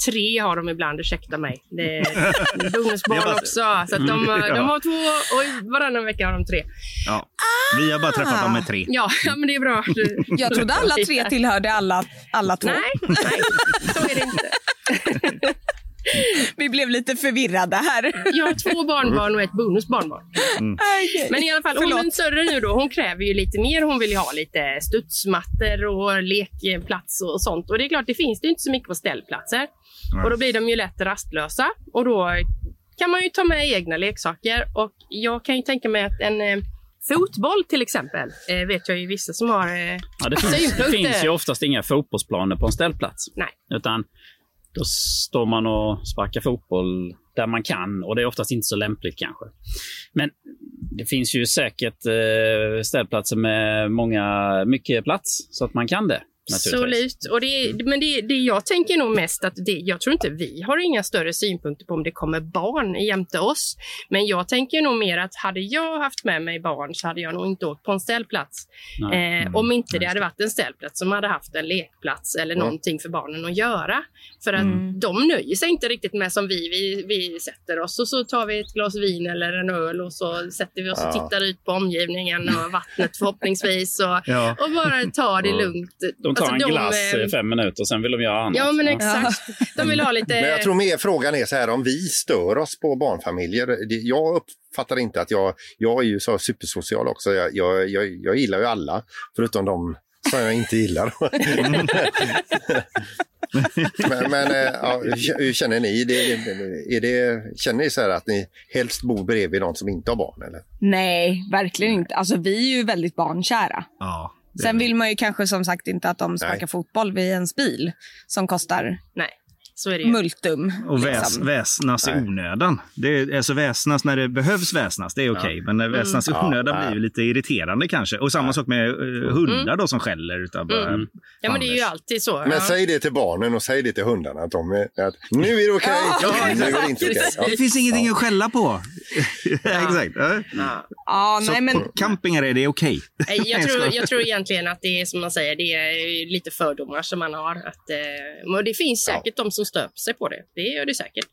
Speaker 4: Tre har de ibland, ursäkta mig. Det är bonusbarn också. Så att de,
Speaker 3: Ja.
Speaker 4: de har två och varannan vecka har de tre.
Speaker 3: Ja. Vi har bara träffat dem med tre.
Speaker 4: Ja, ja men det är bra. Du-
Speaker 6: Jag trodde alla tre tillhörde alla, alla två.
Speaker 4: Nej, nej, så är det inte.
Speaker 6: Vi blev lite förvirrade här.
Speaker 4: Jag har två barnbarn och ett bonusbarnbarn.
Speaker 6: Okej.
Speaker 4: Men i alla fall, hon den större nu då, hon kräver ju lite mer. Hon vill ju ha lite studsmattor och lekplats och sånt. Och det är klart, det finns det inte så mycket på ställplatser. Och då blir de ju lätt rastlösa. Och då kan man ju ta med egna leksaker. Och jag kan ju tänka mig att en eh, fotboll till exempel, eh, vet jag ju vissa som har eh,
Speaker 5: Ja, det, finns, det finns ju oftast inga fotbollsplaner på en ställplats.
Speaker 4: Nej.
Speaker 5: Utan då står man och sparkar fotboll där man kan och det är oftast inte så lämpligt kanske. Men det finns ju säkert eh, ställplatser med många, mycket plats så att man kan det.
Speaker 4: Absolut. Och det, men det, det jag tänker nog mest att det, jag tror inte vi har inga större synpunkter på om det kommer barn jämte oss. Men jag tänker nog mer att hade jag haft med mig barn så hade jag nog inte åkt på en ställplats.
Speaker 5: Nej.
Speaker 4: Eh, om inte det hade varit en ställplats som hade haft en lekplats eller någonting för barnen att göra. För att
Speaker 6: Mm.
Speaker 4: de nöjer sig inte riktigt med som vi, vi. Vi sätter oss och så tar vi ett glas vin eller en öl och så sätter vi oss och
Speaker 2: Ja.
Speaker 4: tittar ut på omgivningen och vattnet förhoppningsvis. Och,
Speaker 3: Ja.
Speaker 4: och bara tar det lugnt.
Speaker 5: De ta
Speaker 4: Alltså,
Speaker 5: en
Speaker 4: de,
Speaker 5: glass
Speaker 4: eh,
Speaker 5: i fem minuter och sen vill de göra annat.
Speaker 4: Ja, men exakt. De vill ha lite...
Speaker 2: Men jag tror mer frågan är så här om vi stör oss på barnfamiljer. Jag uppfattar inte att jag, jag är ju så supersocial också. Jag, jag, jag, jag gillar ju alla, förutom de som jag inte gillar. men men eh, ja, hur känner ni? Det, är det, känner ni så här att ni helst bor bredvid någon som inte har barn? Eller?
Speaker 6: Nej, verkligen inte. Alltså, vi är ju väldigt barnkära.
Speaker 3: Ja.
Speaker 6: Sen
Speaker 3: det.
Speaker 6: vill man ju kanske som sagt inte att de sparkar
Speaker 2: Nej.
Speaker 6: fotboll vid ens bil som kostar
Speaker 4: Nej, så är det ju.
Speaker 6: multum.
Speaker 3: Och väs,
Speaker 6: liksom.
Speaker 3: väsnas i onödan. Det är, alltså väsnas när det behövs väsnas, det är okej. Men när väsnas i
Speaker 2: Ja,
Speaker 3: onödan
Speaker 2: nej.
Speaker 3: blir ju lite irriterande kanske. Och samma sak med eh, hundar då som skäller. Utan bara,
Speaker 4: Mm. Ja, men det är ju alltid så.
Speaker 2: Men
Speaker 4: ja.
Speaker 2: säg det till barnen och säg det till hundarna Tommy. Att nu är det okej,
Speaker 4: Ja,
Speaker 2: nu är det inte okej. Ja.
Speaker 3: Det finns ingenting att skälla på. Exakt. Ja.
Speaker 4: Ja.
Speaker 6: Ja,
Speaker 3: Så
Speaker 6: nej, men
Speaker 3: på campingar är det okej.
Speaker 4: Jag tror, jag tror egentligen att det är som man säger, det är lite fördomar som man har. Att, eh, och det finns säkert de som stöper sig på det. Det gör det säkert.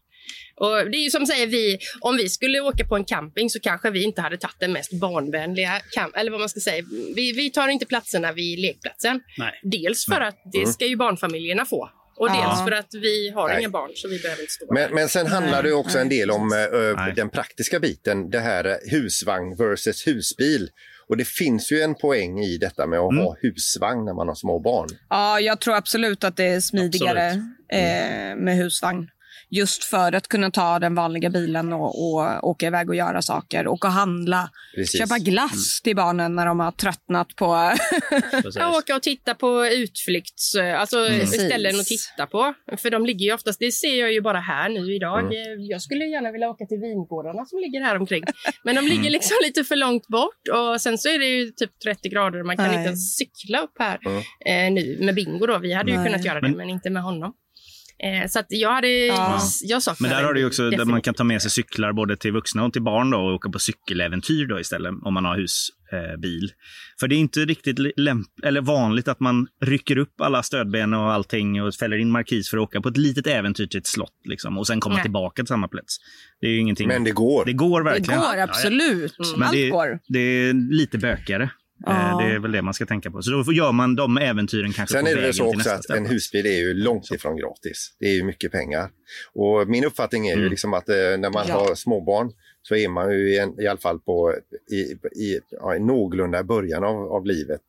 Speaker 4: Och det är ju som säger vi, om vi skulle åka på en camping så kanske vi inte hade tagit den mest barnvänliga camp, eller vad man ska säga. Vi, vi tar inte platserna vid lekplatsen.
Speaker 5: Nej.
Speaker 4: Dels för att det ska ju barnfamiljerna få. Och
Speaker 6: Ja.
Speaker 4: dels för att vi har
Speaker 2: Nej.
Speaker 4: inga barn så vi behöver inte stå
Speaker 2: Men,
Speaker 4: där.
Speaker 2: men sen handlar det också en del om
Speaker 3: Nej.
Speaker 2: den praktiska biten, det här eh, husvagn versus husbil. Och det finns ju en poäng i detta med att
Speaker 3: Mm.
Speaker 2: ha husvagn när man har små barn.
Speaker 6: ja, jag tror absolut att det är smidigare eh, med husvagn. Just för att kunna ta den vanliga bilen och, och åka iväg och göra saker. Åka och handla.
Speaker 2: Precis.
Speaker 6: Köpa glass till barnen när de har tröttnat på...
Speaker 4: Ja, åka och titta på utflykts... Alltså ställen att titta på. För de ligger ju oftast... Det ser jag ju bara här nu idag.
Speaker 2: Mm.
Speaker 4: Eh, Jag skulle gärna vilja åka till vingårdarna som ligger här omkring. Men de ligger liksom lite för långt bort. Och sen så är det ju typ 30 grader och man kan
Speaker 6: Nej.
Speaker 4: inte ens cykla upp här
Speaker 2: Mm.
Speaker 4: eh, nu med Bingo då. Vi hade ju
Speaker 6: Nej.
Speaker 4: kunnat göra det,
Speaker 3: Men-
Speaker 4: men inte med honom. Eh, så att jag hade...
Speaker 6: Ja.
Speaker 4: Jag saknar
Speaker 3: Men där
Speaker 4: det
Speaker 3: har du också där man kan ta med sig cyklar både till vuxna och till barn då, och åka på cykeläventyr då istället om man har husbil. Eh. För det är inte riktigt lämp- eller vanligt att man rycker upp alla stödben och allting och fäller in markis för att åka på ett litet äventyr till ett slott liksom, och sen komma
Speaker 4: Nej.
Speaker 3: tillbaka till samma plats. Det är ju ingenting.
Speaker 2: Men det går.
Speaker 3: det går
Speaker 6: Det
Speaker 3: verkligen.
Speaker 6: går absolut.
Speaker 4: Mm.
Speaker 3: Men
Speaker 6: Allt
Speaker 3: det,
Speaker 6: går.
Speaker 3: det är lite bökigare.
Speaker 6: Ja.
Speaker 3: Eh, Det är väl det man ska tänka på. Så då gör man de äventyren kanske
Speaker 2: Sen
Speaker 3: på
Speaker 2: är det väl så också att en husbil är ju långt ifrån gratis. Det är ju mycket pengar. Och min uppfattning är ju
Speaker 3: Mm.
Speaker 2: liksom att eh, när man
Speaker 6: Ja.
Speaker 2: har småbarn så är man ju i, en, i alla fall på i, i, ja, i någorlunda början av, av livet.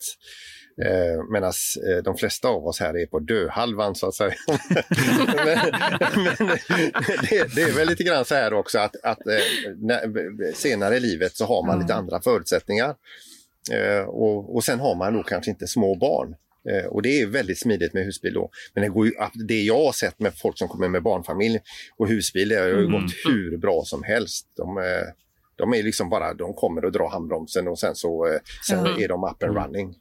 Speaker 2: Eh, Medan eh, de flesta av oss här är på döhalvan så att säga. men, men det, det är väl lite grann så här också att, att eh, när, senare i livet så har man lite andra förutsättningar. Eh, och, och sen har man då kanske inte små barn. Eh, och det är väldigt smidigt med husbil då. Men det, går ju, det jag har sett med folk som kommer med barnfamilj och husbil, det har ju gått hur bra som helst. De, eh, de är liksom bara, de kommer och drar handbromsen och sen så sen
Speaker 6: Ja.
Speaker 2: är de up and running.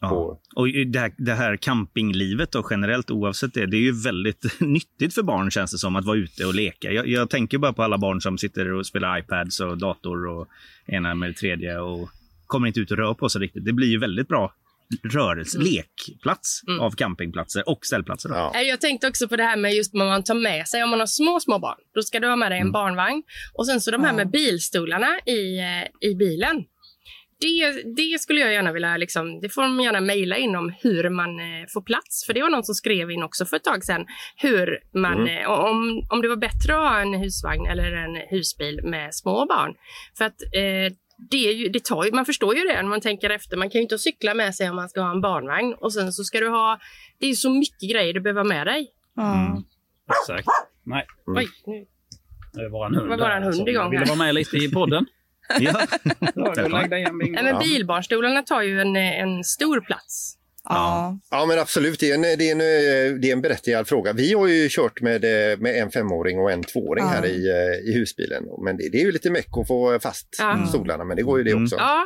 Speaker 3: Ja. Och det här, det här campinglivet då, generellt oavsett det, det är ju väldigt nyttigt för barn känns det som att vara ute och leka. Jag, jag tänker bara på alla barn som sitter och spelar iPads och dator och ena med det tredje och kommer inte ut och rör på sig riktigt. Det blir ju väldigt bra rörelse, lekplats av campingplatser och ställplatser. Då.
Speaker 2: ja.
Speaker 4: Nej, Jag tänkte också på det här med just vad man tar med sig om man har små, små barn. Då ska du ha med dig en
Speaker 3: Mm.
Speaker 4: barnvagn. Och sen så de här
Speaker 6: Ja.
Speaker 4: med bilstolarna i, eh, i bilen. Det, det skulle jag gärna vilja, liksom, det får de gärna mejla in om hur man eh, får plats. För det var någon som skrev in också för ett tag sedan hur man,
Speaker 2: Mm.
Speaker 4: eh, om, om det var bättre att ha en husvagn eller en husbil med små barn. För att eh, det, är ju, det tar ju, man förstår ju det när man tänker efter. Man kan ju inte cykla med sig om man ska ha en barnvagn. Och sen så ska du ha, det är ju så mycket grejer du behöver ha med dig.
Speaker 6: Ja.
Speaker 5: Exakt. Nej,
Speaker 4: Oj, nu.
Speaker 5: det var en hund.
Speaker 4: Det var bara en hund igång
Speaker 5: ville
Speaker 4: här.
Speaker 5: vara med lite i podden.
Speaker 3: Ja.
Speaker 5: Ja.
Speaker 4: Nej, men bilbarnstolarna tar ju en, en stor plats.
Speaker 6: Ja.
Speaker 2: Ja men absolut, det är, en, det, är en, eh, det är en berättigad fråga. Vi har ju kört med, eh, med en femåring och en tvååring
Speaker 6: Ja.
Speaker 2: här i, eh, i husbilen. Men det, det är ju lite meck att få fast
Speaker 4: Ja.
Speaker 2: stolarna, men det går ju det
Speaker 3: Mm.
Speaker 2: också.
Speaker 4: Ja,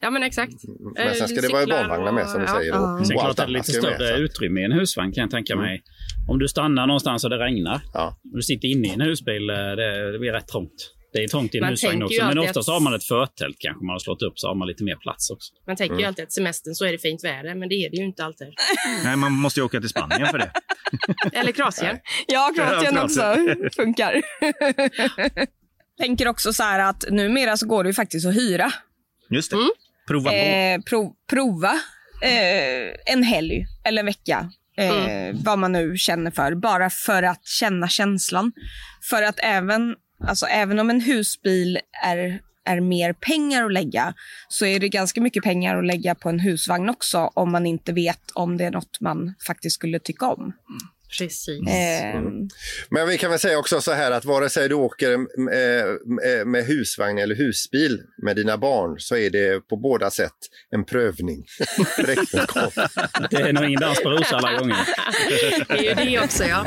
Speaker 4: ja men exakt.
Speaker 2: Men sen ska det vara barnvagnar med som du
Speaker 4: och-
Speaker 2: säger.
Speaker 4: ja.
Speaker 2: Och,
Speaker 5: Sen klart är det
Speaker 2: annat
Speaker 5: lite
Speaker 2: med,
Speaker 5: större
Speaker 2: att-
Speaker 5: utrymme i en husvagn kan jag tänka mig. Om du stannar någonstans och det regnar
Speaker 2: Ja.
Speaker 5: och du sitter inne i en husbil, eh, det, det blir rätt trångt. Det är trångt i en
Speaker 4: Man
Speaker 5: husvagn
Speaker 4: tänker ju
Speaker 5: också, men
Speaker 4: alltid
Speaker 5: oftast
Speaker 4: att-
Speaker 5: har man ett förtält kanske man har slått upp så har man lite mer plats också.
Speaker 4: Man tänker
Speaker 2: Mm.
Speaker 4: ju alltid att semestern så är det fint väder, men det är det ju inte alltid.
Speaker 3: Nej, man måste ju åka till Spanien för det.
Speaker 4: Eller Kroatien.
Speaker 6: Ja, Kroatien också funkar. Tänker också så här att numera så går det ju faktiskt att hyra.
Speaker 3: Just det.
Speaker 4: Mm.
Speaker 3: Prova på.
Speaker 6: Eh, prov, prova eh, en helg eller en vecka. Eh, Vad man nu känner för. Bara för att känna känslan. För att även, alltså, även om en husbil är, är mer pengar att lägga så är det ganska mycket pengar att lägga på en husvagn också om man inte vet om det är något man faktiskt skulle tycka om.
Speaker 4: Precis.
Speaker 6: Eh,
Speaker 2: Men vi kan väl säga också så här att vare sig du åker eh, eh, med husvagn eller husbil med dina barn så är det på båda sätt en prövning.
Speaker 5: Det är nog ingen dans på rosor alla gånger.
Speaker 4: det är ju det också, ja.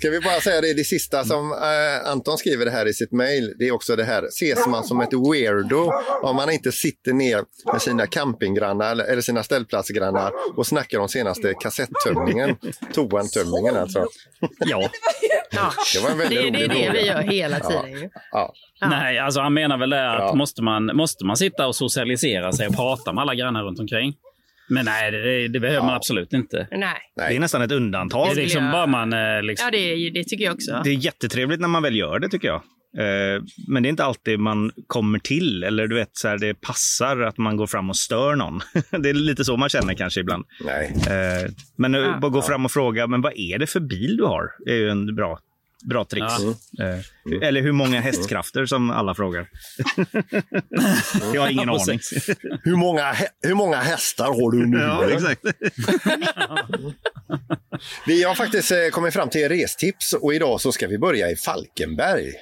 Speaker 2: Ska vi bara säga det, det sista som eh, Anton skriver det här i sitt mejl, det är också det här, ses man som ett weirdo om man inte sitter ner med sina campinggrannar eller, sina ställplatsgrannar och snackar om senaste kassettömningen, toantömningen alltså.
Speaker 3: Ja.
Speaker 4: Ja.
Speaker 2: Det var en väldigt
Speaker 4: Det, det är
Speaker 2: rolig
Speaker 4: det
Speaker 2: fråga.
Speaker 4: vi gör hela tiden. ju.
Speaker 2: Ja.
Speaker 5: Nej, alltså han menar väl det att
Speaker 2: Ja.
Speaker 5: måste, man, måste man sitta och socialisera sig och prata med alla grannar runt omkring? Men nej, det, det behöver man absolut inte.
Speaker 4: Nej.
Speaker 3: Det är nästan ett undantag.
Speaker 5: Det är liksom
Speaker 4: jag-
Speaker 5: bara man... eh, Liksom,
Speaker 4: Ja, det, är- det tycker jag också.
Speaker 3: Det är jättetrevligt när man väl gör det tycker jag. Eh, Men det är inte alltid man kommer till eller du vet så här, det passar att man går fram och stör någon. Det är lite så man känner kanske ibland.
Speaker 2: Nej.
Speaker 3: Eh, Men nu, bara gå fram och fråga, men vad är det för bil du har? Det är ju en bra, bra trix.
Speaker 5: Ja.
Speaker 3: Eh, Eller hur många hästkrafter som alla frågar. jag har ingen
Speaker 5: Ja,
Speaker 3: aning.
Speaker 2: Hur, många, hur många hästar har du nu?
Speaker 3: Ja, exakt.
Speaker 2: Vi har faktiskt eh, kommit fram till restips och idag så ska vi börja i Falkenberg.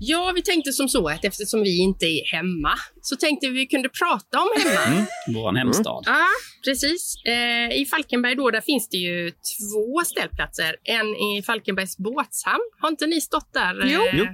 Speaker 4: Ja, vi tänkte som så att eftersom vi inte är hemma så tänkte vi kunde prata om hemma.
Speaker 5: Vår hemstad.
Speaker 4: Ja, precis. Eh, I Falkenberg då, där finns det ju två ställplatser. En i Falkenbergs båtshamn. Har inte ni stått där?
Speaker 6: Jo.
Speaker 4: eh,
Speaker 3: Jo.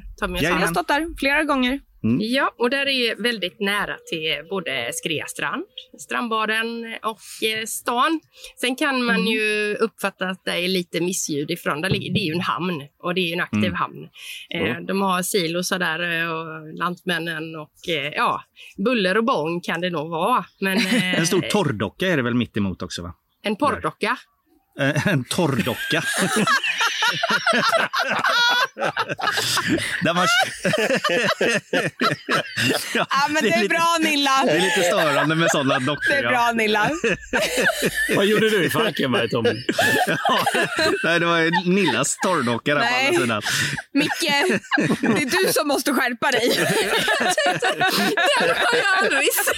Speaker 6: Jag har stått där flera gånger.
Speaker 4: Ja, och där är väldigt nära till både Skrea strand, strandbaden och eh, stan. Sen kan man ju uppfatta att det är lite missljud ifrån. Det är ju en hamn och det är en aktiv hamn. Eh, de har silosar där eh, och Lantmännen och eh, ja, buller och bång kan det nog vara. Men,
Speaker 3: En stor torrdocka är det väl mitt emot också? va?
Speaker 4: En porrdocka.
Speaker 3: En torrdocka. Där man... ja,
Speaker 6: Ja, men det är
Speaker 3: lite,
Speaker 6: bra Nilla.
Speaker 3: Det är lite störande med sådana dockor.
Speaker 6: Det är
Speaker 3: ja.
Speaker 6: bra Nilla.
Speaker 5: Vad gjorde du i Falkenberg, Tommy?
Speaker 3: Ja, nej, det var Nillas torrdocka där på
Speaker 6: Nej.
Speaker 3: andra sidan.
Speaker 6: Micke, det är du som måste skärpa dig.
Speaker 4: Den har jag aldrig sett.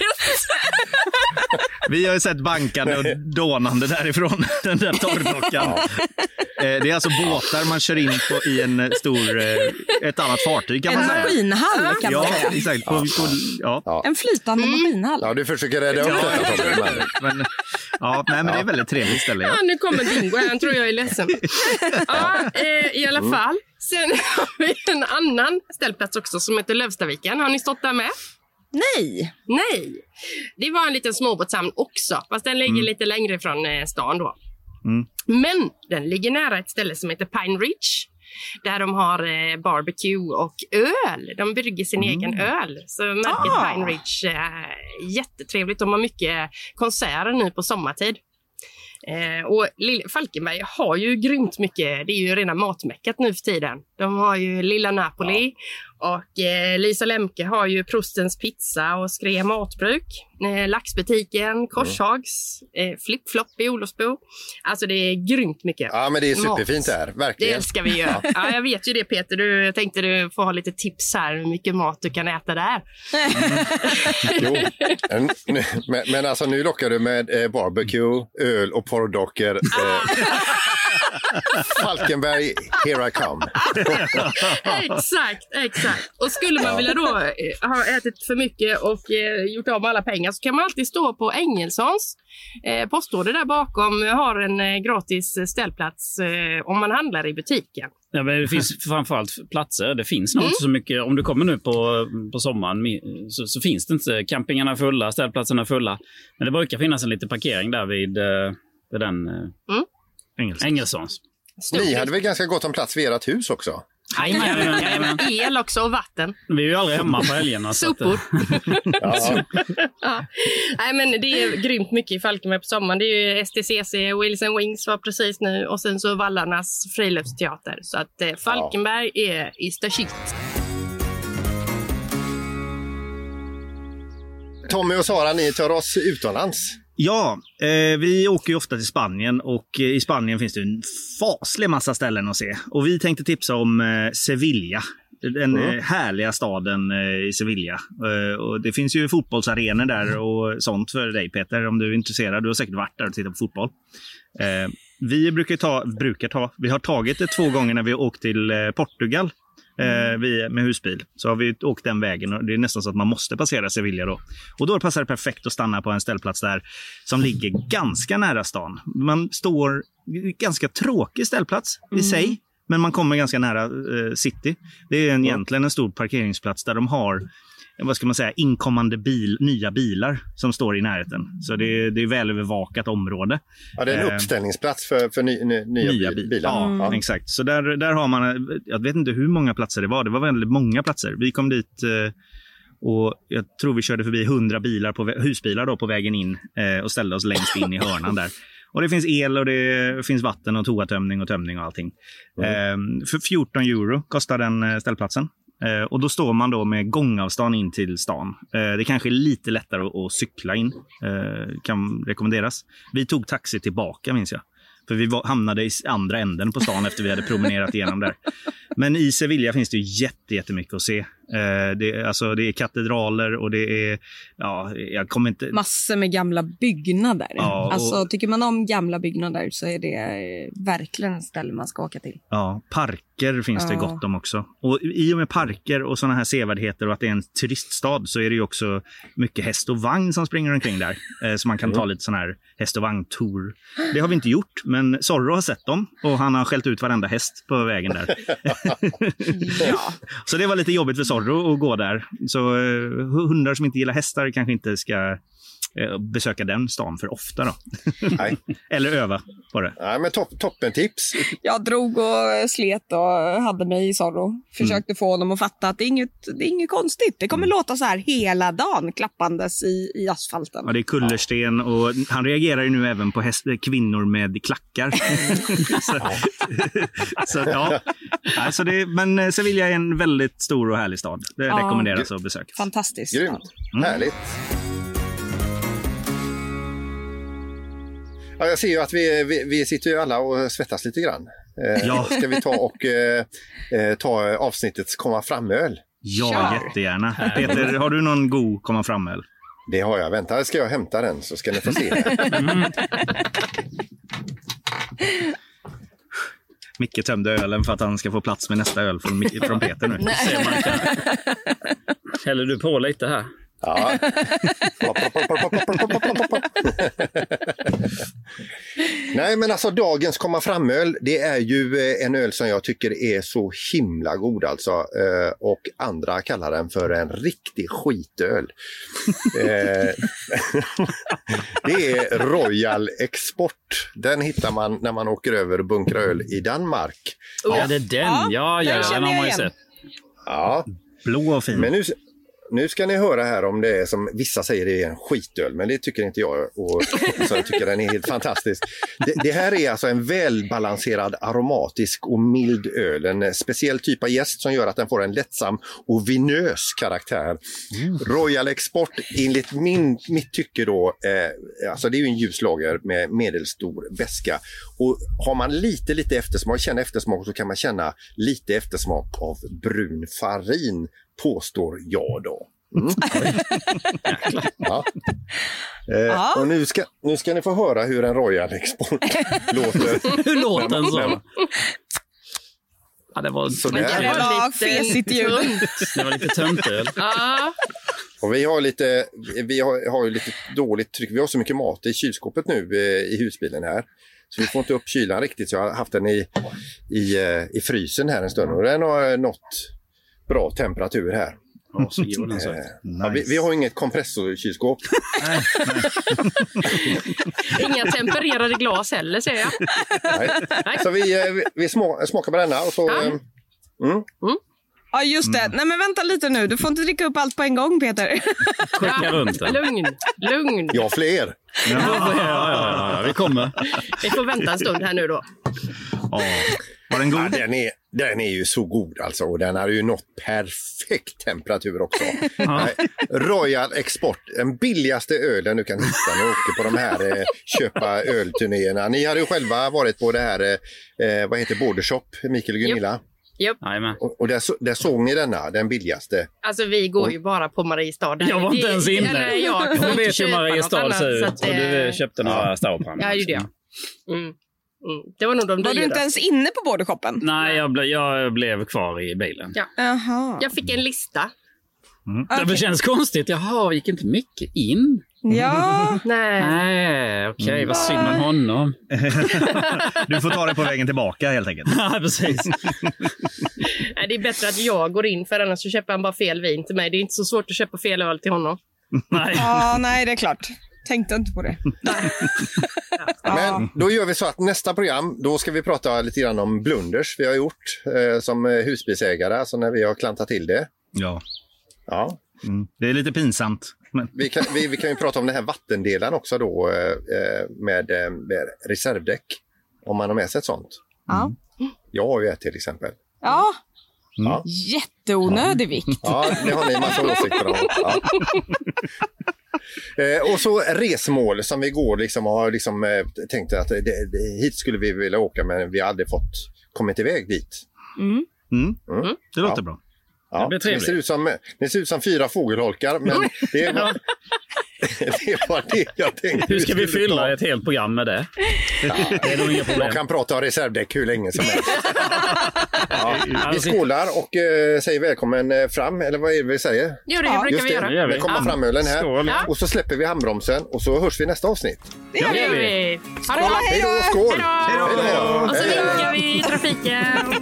Speaker 3: Vi har ju sett bankande och dånande därifrån, den där torrdockan. Eh, Det är alltså båtar man kör in på i en stor, eh, ett annat fartyg kan
Speaker 6: En
Speaker 3: man säga.
Speaker 6: maskinhall kan man
Speaker 3: Ja,
Speaker 6: säga.
Speaker 3: exakt. På, på, ja.
Speaker 6: En flytande maskinhall.
Speaker 2: Ja, du försöker rädda upp detta men-
Speaker 3: Men, ja, nej, men det är ett väldigt trevligt ställe. Ja.
Speaker 4: Ja, nu kommer Bingo här. Han tror jag är ledsen. Ja, eh, i alla fall. Sen har vi en annan ställplats också som heter Lövstaviken. Har ni stått där med?
Speaker 6: Nej.
Speaker 4: Nej. Det var en liten småbåtshamn också, fast den ligger lite längre från eh, stan då. Men den ligger nära ett ställe som heter Pine Ridge. Där de har eh, barbecue och öl. De brygger sin egen öl. Så märket
Speaker 6: Ah.
Speaker 4: Pine Ridge är jättetrevligt. De har mycket konserter nu på sommartid. Eh, och Lill- Falkenberg har ju grymt mycket. Det är ju rena matmäckat nu för tiden. De har ju Lilla Napoli Och eh, Lisa Lemke har ju Prostens pizza och Skrea matbruk. Eh, laxbutiken, Korshags, eh, Flip-Flop i Olofsbo. Alltså det är grymt mycket.
Speaker 2: Ja, men det är
Speaker 4: mat.
Speaker 2: superfint där, verkligen.
Speaker 4: Det älskar vi ju. Ja, jag vet ju det Peter. Du, jag tänkte du får ha lite tips här hur mycket mat du kan äta där.
Speaker 2: Jo, men, men, men alltså nu lockar du med eh, barbecue, öl och porrdockor. Eh, Falkenberg, here I come.
Speaker 4: exakt, exakt. Och skulle man vilja då eh, ha ätit för mycket och eh, gjort av med alla pengar så kan man alltid stå på Engelssons eh, postorder där bakom har en eh, gratis ställplats eh, om man handlar i butiken.
Speaker 5: Ja, men det finns framförallt platser. Det finns nog
Speaker 4: Mm.
Speaker 5: inte så mycket. Om du kommer nu på, på sommaren så, så finns det inte. Campingarna är fulla, ställplatserna är fulla. Men det brukar finnas en liten parkering där vid, eh, vid den eh,
Speaker 4: Mm.
Speaker 5: Engelssons.
Speaker 2: Ni hade väl ganska gott om plats vid ert hus också?
Speaker 5: Jajamän, jajamän.
Speaker 4: El också och vatten.
Speaker 5: Vi är ju aldrig hemma på helgerna. eh,
Speaker 4: Sopor. ja. Nej, men det är grymt mycket i Falkenberg på sommaren. Det är ju STCC, Wheels and Wings var precis nu och sen så Vallarnas friluftsteater. Så att eh, Falkenberg är is the shit.
Speaker 2: Tommy och Sara, ni tar oss utomlands.
Speaker 3: Ja, eh, vi åker ju ofta till Spanien och eh, i Spanien finns det en faslig massa ställen att se. Och vi tänkte tipsa om eh, Sevilla. Den
Speaker 2: Mm.
Speaker 3: härliga staden eh, i Sevilla. Eh, och det finns ju fotbollsarenor där och sånt för dig Peter om du är intresserad. Du har säkert varit där och tittat på fotboll. Vi brukar ta, brukar ta, vi har tagit det två gånger när vi åkt till Portugal. Eh, vi, med husbil. Så har vi åkt den vägen och det är nästan så att man måste passera Sevilla då. Och då passar det perfekt att stanna på en ställplats där som ligger ganska nära stan. Man står, ganska tråkig ställplats i sig, men man kommer ganska nära eh, city. Det är en, egentligen en stor parkeringsplats där de har vad ska man säga, inkommande bil, nya bilar som står i närheten. Så det är, det är välövervakat område.
Speaker 2: Ja, det är en
Speaker 3: Eh,
Speaker 2: uppställningsplats för, för ny, ny, nya,
Speaker 3: nya
Speaker 2: bil-
Speaker 3: bil.
Speaker 2: bilar.
Speaker 3: Ja, exakt. Så där, där har man, jag vet inte hur många platser det var. Det var väldigt många platser. Vi kom dit eh, och jag tror vi körde förbi 100 bilar på, husbilar då på vägen in eh, och ställde oss längst in i hörnan där. Och det finns el och det finns vatten och toatömning och tömning och allting. Eh, för 14 euro kostar den eh, ställplatsen. Eh, och då står man då med gångavstånd in till stan. Eh, det kanske är lite lättare att, att cykla in. Eh, kan rekommenderas. Vi tog taxi tillbaka minns jag. För vi var, hamnade i andra änden på stan efter vi hade promenerat igenom där. Men i Sevilla finns det ju jätte, jättemycket att se. Eh, det, är- alltså, det är katedraler och det är... Ja, jag kommer inte...
Speaker 6: Massor med gamla byggnader.
Speaker 3: Ja, och-
Speaker 6: Alltså, tycker man om gamla byggnader så är det eh, verkligen ett ställe man ska åka till.
Speaker 3: Ja, parker finns det
Speaker 6: Ja.
Speaker 3: gott om också. Och I och med parker och sådana här sevärdheter och att det är en turiststad så är det ju också mycket häst och vagn som springer omkring där. Eh, så man kan ta lite sån här häst och vagn-tour. Det har vi inte gjort, men Zorro har sett dem och han har skällt ut varenda häst på vägen där. Så det var lite jobbigt för Zorro att gå där. Så eh, hundar som inte gillar hästar kanske inte ska eh, besöka den stan för ofta då.
Speaker 2: Nej.
Speaker 3: Eller öva på det.
Speaker 2: Nej, men topp, toppen tips.
Speaker 6: Jag drog och slet och hade mig i Zorro. Försökte få honom att fatta att det är inget, det är inget konstigt. Det kommer låta så här hela dagen klappandes i, i asfalten.
Speaker 3: Ja, det är kullersten och han reagerar ju nu även på häst, kvinnor med klackar. så, så, ja. Alltså det, men eh, Sevilla är en väldigt stor och härlig stad. Det
Speaker 6: Ja.
Speaker 3: rekommenderas att besöka.
Speaker 6: Fantastiskt.
Speaker 2: Grymt. Härligt. Ja, jag ser ju att vi, vi, vi sitter ju alla och svettas lite grann. Eh,
Speaker 3: Ja.
Speaker 2: Ska vi ta och eh, eh, ta avsnittets komma fram-öl?
Speaker 3: Ja, jättegärna. Peter, har du någon god komma fram-öl?
Speaker 2: Det har jag. Vänta, ska jag hämta den så ska ni få se.
Speaker 3: Micke tömde ölen för att han ska få plats med nästa öl från, från Peter nu.
Speaker 5: Häller du på lite här?
Speaker 2: Ja. Nej, men alltså dagens komma fram-öl, det är ju eh, en öl som jag tycker är så himla god alltså. Eh, Och andra kallar den för en riktig skitöl. Eh, det är Royal Export. Den hittar man när man åker över och bunkrar öl i Danmark.
Speaker 5: Ja, det är den. Ja, ja,
Speaker 6: den
Speaker 5: har man ju sett.
Speaker 2: Ja,
Speaker 3: Blå och fin.
Speaker 2: men nu, Nu ska ni höra här om det är som vissa säger det är en skitöl, men det tycker inte jag. Och, så jag tycker den är helt fantastisk. Det, det här är alltså en välbalanserad aromatisk och mild öl. En speciell typ av jäst som gör att den får en lättsam och vinös karaktär. Royal Export enligt min, mitt tycke då, eh, alltså det är ju en ljus lager med medelstor beska. Och har man lite, lite eftersmak, känner eftersmak så kan man känna lite eftersmak av brun farin, påstår jag då. Mm. ja. Eh,
Speaker 6: Ja.
Speaker 2: Och nu ska, nu ska ni få höra hur en Royal Export låter.
Speaker 5: Hur låter den så? Ja, det var,
Speaker 2: Så
Speaker 4: Men
Speaker 2: där.
Speaker 4: det var lite
Speaker 6: fesigt ljud.
Speaker 5: det var lite töntöl.
Speaker 4: Ja,
Speaker 2: Och vi har lite, vi har, har ju lite dåligt tryck. Vi har så mycket mat i kylskåpet nu eh, i husbilen här. Så vi får inte upp kylan riktigt. Så jag har haft den i, i, eh, i frysen här en stund och den har nått bra temperatur här.
Speaker 5: Ja, så den
Speaker 2: Eh, ja, vi, vi har inget kompressorkylskåp.
Speaker 4: inga tempererade glas heller ser jag.
Speaker 2: Nej. Så vi, eh, vi, vi smakar på denna och så...
Speaker 4: Ja.
Speaker 2: eh, Mm.
Speaker 6: Ja, just det. Nej, men vänta lite nu. Du får inte dricka upp allt på en gång, Peter.
Speaker 5: Skicka runt den.
Speaker 4: Lugn, lugn.
Speaker 2: Jag har fler.
Speaker 5: Ja, ja, ja, ja, vi kommer.
Speaker 4: Vi får vänta en stund här nu då.
Speaker 3: Ja. Var den
Speaker 2: Ja,
Speaker 3: god?
Speaker 2: den, är, den är ju så god alltså och den har ju nått perfekt temperatur också. Royal Export, den billigaste ölen du kan hitta när du åker på de här eh, köpa ölturnéerna. Ni hade ju själva varit på det här, eh, eh, vad heter Bordershop, Mikael och Gunilla?
Speaker 5: Jajamän.
Speaker 2: Och, och där, så- där såg ni denna, den billigaste.
Speaker 4: Alltså vi går ju bara på Mariestad.
Speaker 5: Jag var inte ens inne.
Speaker 4: Jag inte
Speaker 5: vet hur Mariestad ser
Speaker 4: så
Speaker 5: ut. Och du
Speaker 4: eh,
Speaker 5: köpte några Staupannor.
Speaker 4: Ja, det gjorde jag. Mm. Mm. Det var nog de
Speaker 6: Var du inte ens inne på bordershoppen?
Speaker 5: Nej, jag, ble, jag blev kvar i bilen.
Speaker 4: Ja.
Speaker 6: Jaha.
Speaker 4: Jag fick en lista.
Speaker 5: Det
Speaker 6: Okej.
Speaker 5: känns konstigt. Jaha, gick inte mycket in?
Speaker 6: Ja.
Speaker 4: Nej.
Speaker 5: Nej, okej. Vad synd om honom.
Speaker 3: Du får ta det på vägen tillbaka helt enkelt.
Speaker 5: Ja, precis.
Speaker 4: Nej, det är bättre att jag går in för annars så köper han bara fel vin till mig. Det är inte så svårt att köpa fel öl till honom.
Speaker 5: Nej.
Speaker 6: ja, nej, det är klart. Tänkte inte på det.
Speaker 2: Men då gör vi så att nästa program, då ska vi prata lite grann om blunders vi har gjort eh, som husbilsägare, alltså när vi har klantat till det.
Speaker 3: Ja.
Speaker 2: Ja,
Speaker 3: Mm. Det är lite pinsamt. Men...
Speaker 2: Vi kan, vi, vi kan ju prata om den här vattendelen också då eh, eh, med, eh, med reservdäck. Om man har med sig ett sånt.
Speaker 6: Ja.
Speaker 2: Jag har ju ett till exempel.
Speaker 6: Ja.
Speaker 2: Ja.
Speaker 6: Jätteonödig vikt.
Speaker 2: Ja, det har ni massa åsikter om. Ja. Eh, och så resmål som vi går liksom och har liksom, eh, tänkt att det, det, hit skulle vi vilja åka men vi har aldrig fått kommit iväg dit.
Speaker 6: Mm.
Speaker 3: Mm.
Speaker 2: Mm.
Speaker 3: Det låter
Speaker 2: Ja.
Speaker 3: bra.
Speaker 2: Ja,
Speaker 5: Det blir
Speaker 2: ni,
Speaker 5: trevligt.
Speaker 2: ser ut som, ni ser ut som fyra fågelholkar men det var, det var det jag tänkte.
Speaker 5: Hur ska vi fylla
Speaker 2: ta.
Speaker 5: ett helt program med det? Det är nog inga problem.
Speaker 2: Jag kan prata om reservdäck hur länge som helst. Ja, vi skålar och eh, säger välkommen eh, fram, eller vad är det vi säger?
Speaker 4: Jo, det
Speaker 6: Ja,
Speaker 4: brukar
Speaker 2: Just
Speaker 4: vi
Speaker 2: det,
Speaker 4: göra.
Speaker 2: Kommer
Speaker 4: Ja.
Speaker 2: framölen här.
Speaker 5: Skål.
Speaker 4: Ja.
Speaker 2: Och så släpper vi handbromsen och så hörs vi nästa avsnitt.
Speaker 6: Det gör vi.
Speaker 4: vi. Bra.
Speaker 2: Hej då, skål!
Speaker 4: Hej då.
Speaker 2: Hej då.
Speaker 4: Och så vinkar vi i trafiken.